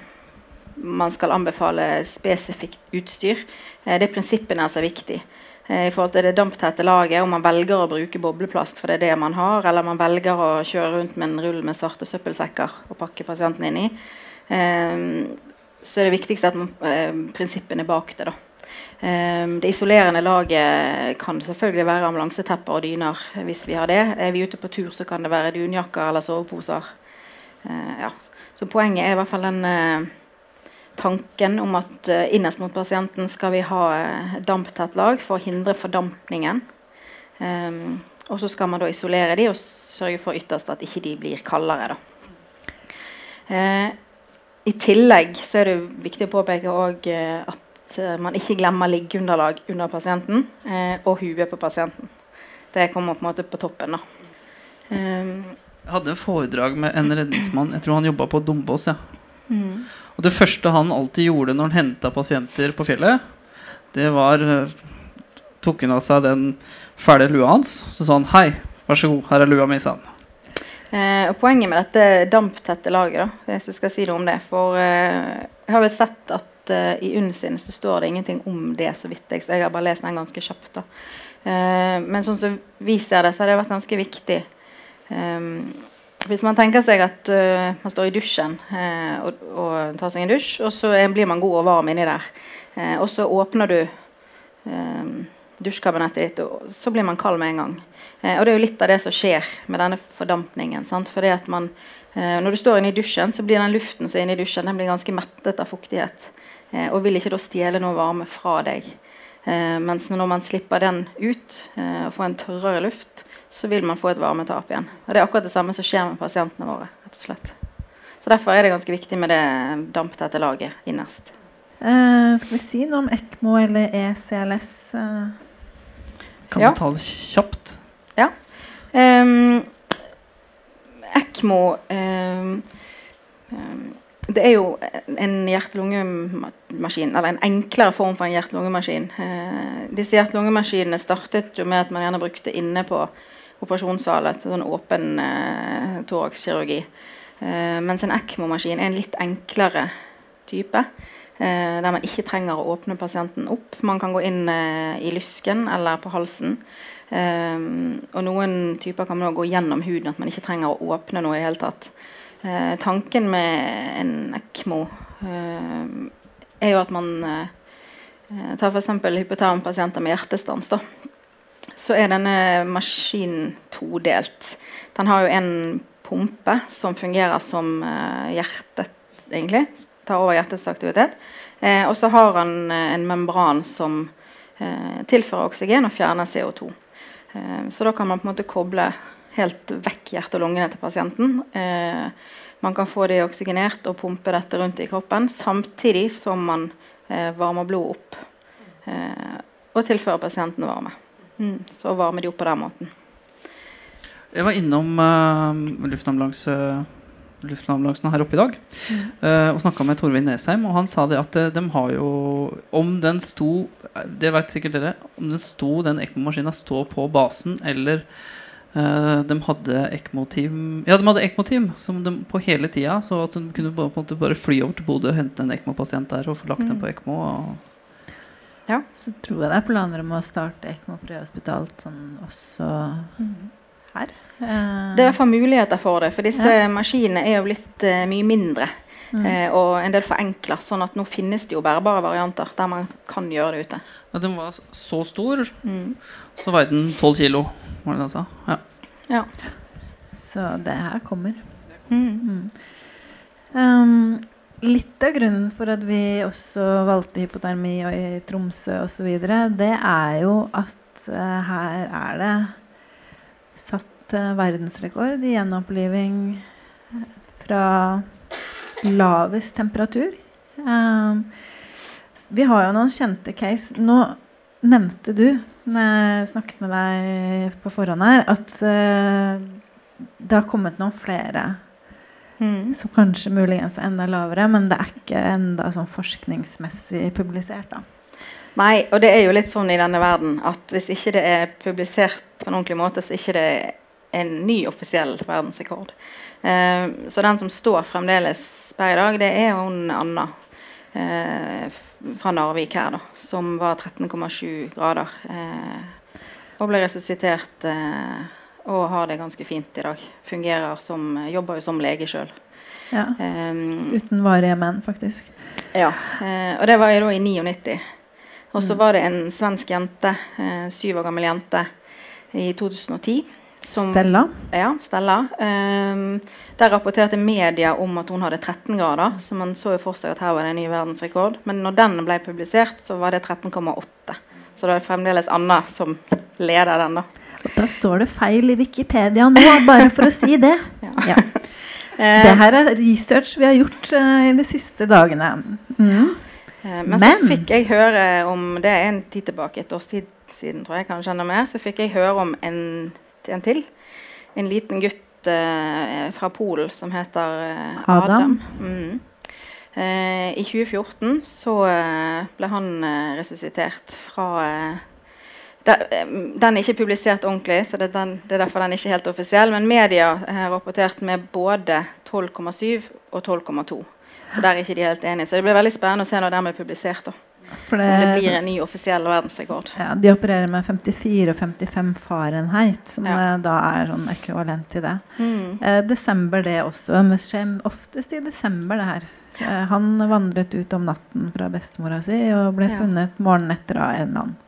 E: man skal anbefale spesifikt utstyr. Uh, det er prinsippene som er viktig. Uh, I forhold til det damptette laget, om man velger å bruke bobleplast for det er det man har, eller man velger å kjøre rundt med en rull med svarte søppelsekker og pakke pasienten inn i, så er det viktigste at man, prinsippene bak det. da. Det isolerende laget kan selvfølgelig være ambulansetepper og dyner. hvis vi har det. Er vi ute på tur, så kan det være dunjakker eller soveposer. Ja. Så poenget er i hvert fall den tanken om at uh, innerst mot pasienten skal vi ha damptett lag for å hindre fordampningen. Um, og så skal man da isolere de og sørge for ytterst at ikke de blir kaldere. I tillegg så er det viktig å påpeke at Eh, man ikke glemmer liggeunderlag under pasienten uh, og huet på pasienten. Det kommer på en måte på toppen. da.
A: Um, jeg hadde en foredrag med en redningsmann. Jeg tror han jobba på Dombås. Ja. Mm. Og det første han alltid gjorde når han henta pasienter på fjellet, det var eh, Tok han av seg den fæle lua hans, så sa han 'Hei, vær så god, her er lua mi', sa han.
E: Eh, og Poenget med dette damptette laget, da, hvis jeg skal si noe om det For eh, jeg har vel sett at eh, i UNN sin så står det ingenting om det, så vidt jeg jeg har bare lest den ganske kjapt. da. Uh, men sånn som vi ser det, så har det vært ganske viktig. Um, hvis man tenker seg at uh, man står i dusjen og, og, tar seg en dusj, og så blir man god og varm inni der, og så åpner du dusjkabinettet ditt, og så blir man kald med en gang. og det er jo litt av det som skjer med denne fordampningen. Sant? Fordi at man når du står inne i dusjen, så blir den luften som er inne dusjen, den blir ganske mettet av fuktighet. Og vil ikke da stjele noe varme fra deg. Mens når man slipper den ut og får en tørrere luft, så vil man få et varmetap igjen. Og Det er akkurat det samme som skjer med pasientene våre. rett og slett. Så Derfor er det ganske viktig med det damptette laget innerst.
B: Eh, skal vi si noe om ECMO eller ECLS? Uh?
A: Kan ja. du ta det kjapt?
E: Ja. Um, ECMO um, um, det er jo en hjerte-lungemaskin, eller en enklere form for en hjerte-lungemaskin. Eh, disse hjerte-lungemaskinene startet jo med at man gjerne brukte inne på operasjonssalet etter sånn åpen eh, thoraxkirurgi. Eh, mens en ECMO-maskin er en litt enklere type. Eh, der man ikke trenger å åpne pasienten opp. Man kan gå inn eh, i lysken eller på halsen. Eh, og noen typer kan man gå gjennom huden, at man ikke trenger å åpne noe i det hele tatt. Eh, tanken med en ECMO eh, er jo at man tar f.eks. hypotermpasienter med hjertestans. Da. Så er denne maskinen todelt. Den har jo en pumpe som fungerer som eh, hjertet, egentlig. Tar over hjertets aktivitet. Eh, og så har han eh, en membran som tilfører oksygen og fjerner CO2. så da kan man på en måte koble helt vekk hjerte og lungene til pasienten. Eh, man kan få det oksygenert og pumpe dette rundt i kroppen samtidig som man eh, varmer blodet opp eh, og tilfører pasienten varme. Mm, så varmer de opp på den måten.
A: Jeg var innom uh, luftambulanse luftambulansen her oppe i dag. Mm. Uh, og snakka med Torvin Nesheim, og han sa det at de har jo Om den sto Det vet sikkert dere. Om den sto den ECMO-maskina står på basen eller Uh, de hadde ECMO-team Ja, de hadde ECMO-team som de på hele tida. Så at de kunne bare, bare fly over til Bodø og hente en ECMO-pasient der og få lagt mm. den på ECMO. Og...
B: Ja. Så tror jeg det er planer om å starte ECMO prehospitalt sånn også mm. her.
E: Det er i hvert fall muligheter for det, for disse ja. maskinene er jo blitt uh, mye mindre. Mm. og en del forenkla. Sånn at nå finnes det jo bærbare varianter der man kan gjøre det ute.
A: Ja, Den var så stor. Mm. Så veide den 12 kilo var det det han sa? Ja.
B: ja. Så det her kommer. Mm. Um, litt av grunnen for at vi også valgte hypotermi og i Tromsø osv., det er jo at uh, her er det satt uh, verdensrekord i gjenoppliving fra lavest temperatur. Um, vi har jo noen kjente case. Nå nevnte du når jeg snakket med deg på forhånd her, at det har kommet noen flere mm. som kanskje muligens er enda lavere, men det er ikke enda sånn forskningsmessig publisert. da.
E: Nei, og det er jo litt sånn i denne verden at hvis ikke det er publisert på en ordentlig måte, så er ikke det en ny offisiell verdensrekord. Uh, så den som står fremdeles per i dag, det er hun Anna uh, fra Narvik her, da, som var 13,7 grader. Uh, og ble resuscitert og har det ganske fint i dag. Fungerer som, Jobber jo som lege sjøl.
B: Ja. Um, Uten varige menn, faktisk.
E: Ja. og det var jeg da i 99. Og så mm. var det en svensk jente, syv år gammel jente, i 2010
B: som, Stella?
E: Ja, Stella. Um, der rapporterte media om at hun hadde 13 grader, så man så jo for seg at her var det en ny verdensrekord. Men når den ble publisert, så var det 13,8. Så det er fremdeles Anna som leder den, da.
B: Da står det feil i Wikipedia nå, bare for å si det. ja. Det her er research vi har gjort uh, i de siste dagene. Mm.
E: Uh, men, så fikk jeg høre om Det er en tid tilbake, et års tid siden, tror jeg kanskje enda mer. Så fikk jeg høre om en en til. En liten gutt uh, fra Polen som heter uh, Adam. Adam. Mm. Uh, I 2014 så eh, ble han eh, resuscitert fra eh, den er ikke publisert ordentlig, så det er, den, det er, derfor den ikke er helt offisiell. Men media har rapportert med både 12,7 og 12,2. Så der er ikke de helt enige. Så det blir veldig spennende å se når den blir publisert. da. For det, det, blir en ny offisiell verdensrekord.
B: Ja, De opererer med 54 og 55 Fahrenheit, som ja. da er sånn ekvivalent til det. Mm. Eh, desember det også. Det skjer oftest i desember, det her. Eh, han vandret ut om natten fra bestemora si og ble ja. funnet morgenen etter av en eller annen.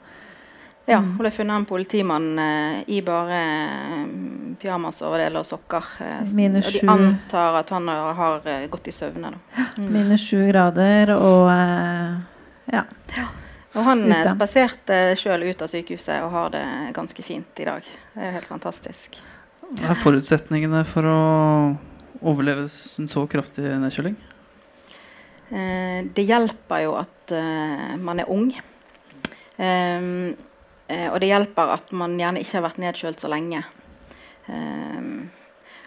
E: Ja, hun og ble funnet en politimann eh, i bare pyjamasoverdeler pyjamasoverdel og sokker. Eh, Minus sju. Og de antar at han har, har eh, gått i søvne.
B: Mm. Minus sju grader og ja.
E: Og han Ute. Eh, spaserte sjøl ut av sykehuset og har det ganske fint i dag. Det er jo helt fantastisk.
A: Hva er forutsetningene for å overleve en så kraftig nedkjøling?
E: Eh, det hjelper jo at man er ung. Um, uh, og det hjelper at man gjerne ikke har vært nedkjølt så lenge. Eh,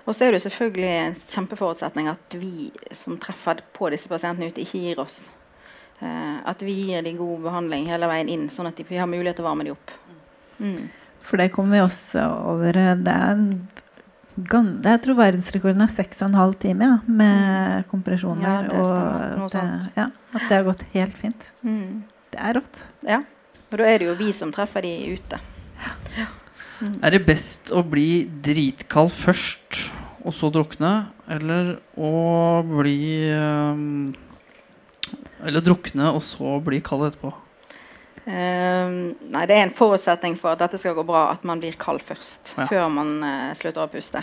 E: og så er det selvfølgelig en kjempeforutsetning at vi som treffer på disse pasientene ute, ikke gir oss. Eh, at vi gir dem god behandling hele veien inn, sånn at vi har mulighet til å varme dem opp.
B: Mm. For det kommer vi også over. Det er, jeg tror verdensrekorden er 6,5 timer ja, med mm. kompresjoner. Ja, det og det, ja, at det har gått helt fint. Mm. Det er rått.
E: Ja. Og da er det jo vi som treffer de ute.
A: Ja. Mm. Er det best å bli dritkald først, og så drukne? Eller å bli um eller drukne og så bli kald etterpå?
E: Um, nei, Det er en forutsetning for at dette skal gå bra, at man blir kald først. Ja. Før man uh, slutter å puste.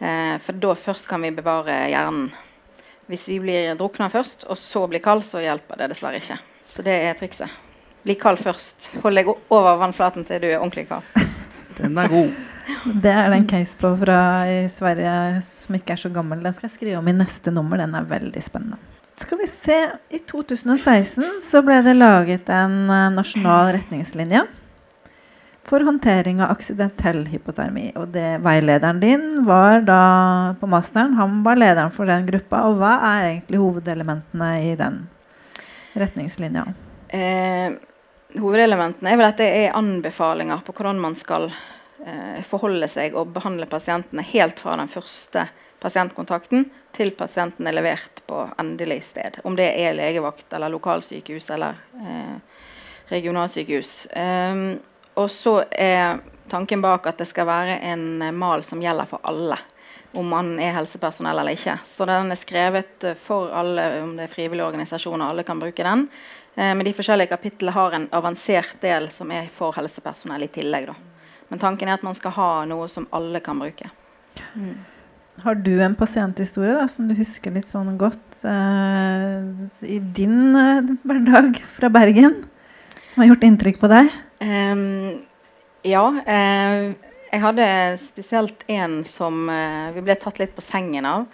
E: Uh, for da først kan vi bevare hjernen. Hvis vi blir drukna først, og så blir kald, så hjelper det dessverre ikke. Så det er trikset. Bli kald først. Hold deg over vannflaten til du er ordentlig kald.
A: Den er god.
B: Det er den case på fra i Sverige som ikke er så gammel. Den skal jeg skrive om i neste nummer. Den er veldig spennende. Skal vi se I 2016 så ble det laget en uh, nasjonal retningslinje for håndtering av aksidentell hypotermi. Og det, veilederen din var da på masteren. Han var lederen for den gruppa. Og hva er egentlig hovedelementene i den retningslinja?
E: Eh, hovedelementene er vel at det er anbefalinger på hvordan man skal eh, forholde seg og behandle pasientene helt fra den første pasientkontakten til pasienten er levert på endelig sted. Om det er legevakt eller lokalsykehus eller eh, regionalsykehus. Um, og så er tanken bak at det skal være en mal som gjelder for alle. Om man er helsepersonell eller ikke. Så den er skrevet for alle, om det er frivillige organisasjoner. Alle kan bruke den. Eh, men de forskjellige kapitlene har en avansert del som er for helsepersonell i tillegg. Da. Men tanken er at man skal ha noe som alle kan bruke. Mm.
B: Har du en pasienthistorie da, som du husker litt sånn godt eh, i din eh, hverdag fra Bergen, som har gjort inntrykk på deg? Um,
E: ja. Eh, jeg hadde spesielt en som vi ble tatt litt på sengen av.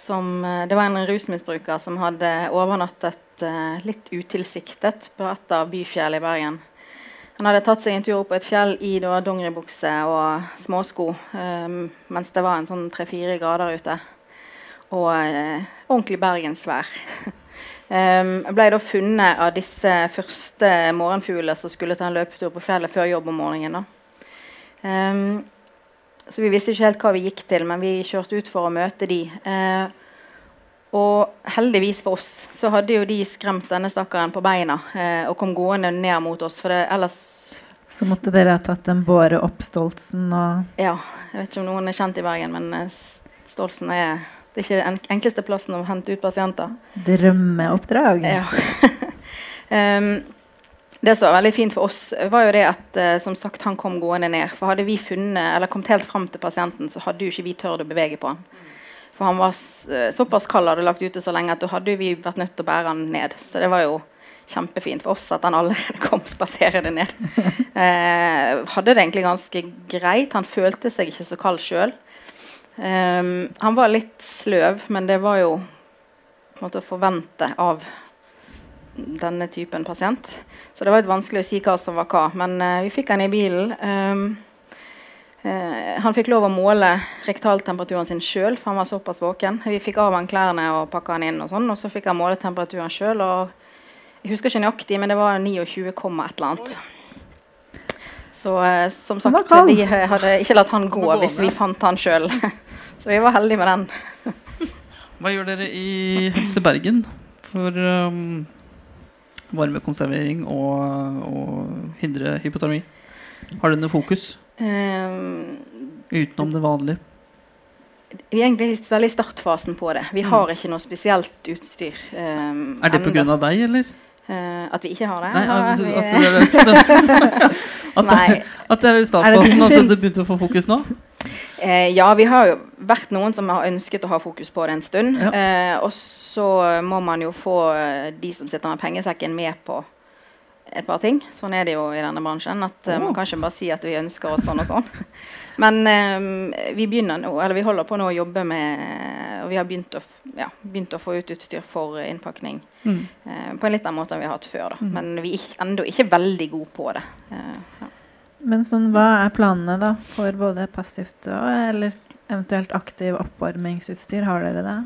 E: Som, det var en rusmisbruker som hadde overnattet litt utilsiktet på et av byfjellene i Bergen. Han hadde tatt seg en tur opp på et fjell i da, dongeribukse og småsko um, mens det var en sånn tre-fire grader ute. Og uh, ordentlig bergensvær. um, ble da funnet av disse første morgenfuglene som skulle ta en løpetur på fjellet før jobb om morgenen. Um, så vi visste ikke helt hva vi gikk til, men vi kjørte ut for å møte de. Eh, og heldigvis for oss så hadde jo de skremt denne stakkaren på beina eh, og kom gående ned mot oss. For det, ellers
B: Så måtte dere ha tatt en båre opp Stoltsen og
E: Ja. Jeg vet ikke om noen er kjent i Bergen, men eh, Stoltsen er det er ikke den enkleste plassen å hente ut pasienter.
B: drømmeoppdrag.
E: Ja. um, det som var veldig fint for oss, var jo det at uh, som sagt, han kom gående ned. For hadde vi funnet, eller kommet helt fram til pasienten, så hadde jo ikke vi tørt å bevege på han. For han var såpass kald hadde lagt ute så lenge at da hadde vi vært nødt til å bære han ned. Så det var jo kjempefint for oss at han allerede kom spaserende ned. Eh, hadde det egentlig ganske greit. Han følte seg ikke så kald sjøl. Eh, han var litt sløv, men det var jo på en måte å forvente av denne typen pasient. Så det var litt vanskelig å si hva som var hva. Men eh, vi fikk han i bilen. Eh, Eh, han fikk lov å måle rektaltemperaturen sin sjøl, for han var såpass våken. Vi fikk av han klærne og pakka han inn, og sånn, og så fikk han måle temperaturen sjøl. Jeg husker ikke nøyaktig, men det var 29, et eller annet. Så eh, som sagt, vi hadde ikke latt han gå hvis vi fant han sjøl. så vi var heldige med den.
A: Hva gjør dere i Helse Bergen for um, varmekonservering og, og hindre hypotermi? Har det noe fokus? Um, Utenom det vanlige?
E: Vi er egentlig veldig i startfasen på det. Vi har mm. ikke noe spesielt utstyr.
A: Um, er det pga. deg, eller?
E: Uh, at vi ikke har det?
A: Nei, at, vi... at, det er at, Nei. at det er i startfasen, altså det begynte å få fokus nå?
E: Uh, ja, vi har jo vært noen som har ønsket å ha fokus på det en stund. Ja. Uh, og så må man jo få de som sitter med pengesekken, med på et par ting. Sånn er det jo i denne bransjen. at uh, Man kan ikke bare si at vi ønsker oss sånn og sånn. Men eh, vi begynner nå, eller vi holder på nå å jobbe med Og vi har begynt å, ja, begynt å få ut utstyr for innpakning mm. eh, på en litt annen måte enn vi har hatt før. da. Mm. Men vi er ennå ikke veldig gode på det. Ja.
B: Men sånn, hva er planene da for både passivt og eller eventuelt aktiv oppvarmingsutstyr? Har dere det?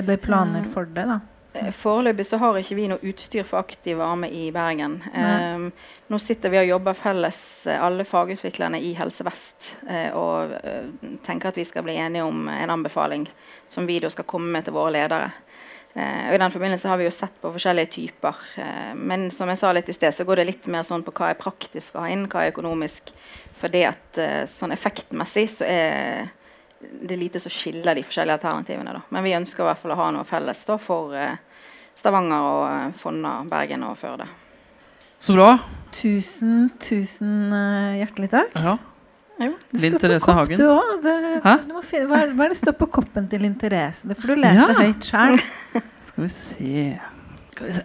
B: Eller planer for det? da?
E: Eh, foreløpig så har ikke vi noe utstyr for aktiv varme i Bergen. Um, nå sitter vi og jobber felles, eh, alle fagutviklerne i Helse Vest, uh, og uh, tenker at vi skal bli enige om en anbefaling som vi da skal komme med til våre ledere. Uh, og I den forbindelse har vi jo sett på forskjellige typer. men som jeg sa litt i sted, så går det litt mer sånn på hva er praktisk å ha inn, hva er økonomisk. For det at sånn effektmessig så er det er lite som skiller de forskjellige alternativene. Da. Men vi ønsker i hvert fall å ha noe felles da, for eh, Stavanger, og eh, Fonna, Bergen og Førde.
A: Så bra.
B: Tusen, tusen uh, hjertelig takk.
A: Ja. Linn Therese Hagen.
B: Du det, hva, hva, er det står på koppen til Linn Therese? Det får du lese ja. høyt sjøl.
A: Skal vi se Skal vi se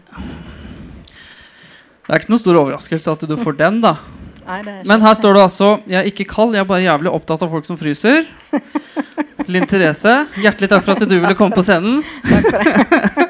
A: Det er ikke noe stor overraskelse at du får den, da. Nei, Men her står det altså Jeg er ikke kald, jeg er bare jævlig opptatt av folk som fryser. Linn Therese, hjertelig takk for at du ville komme på scenen. Takk for det.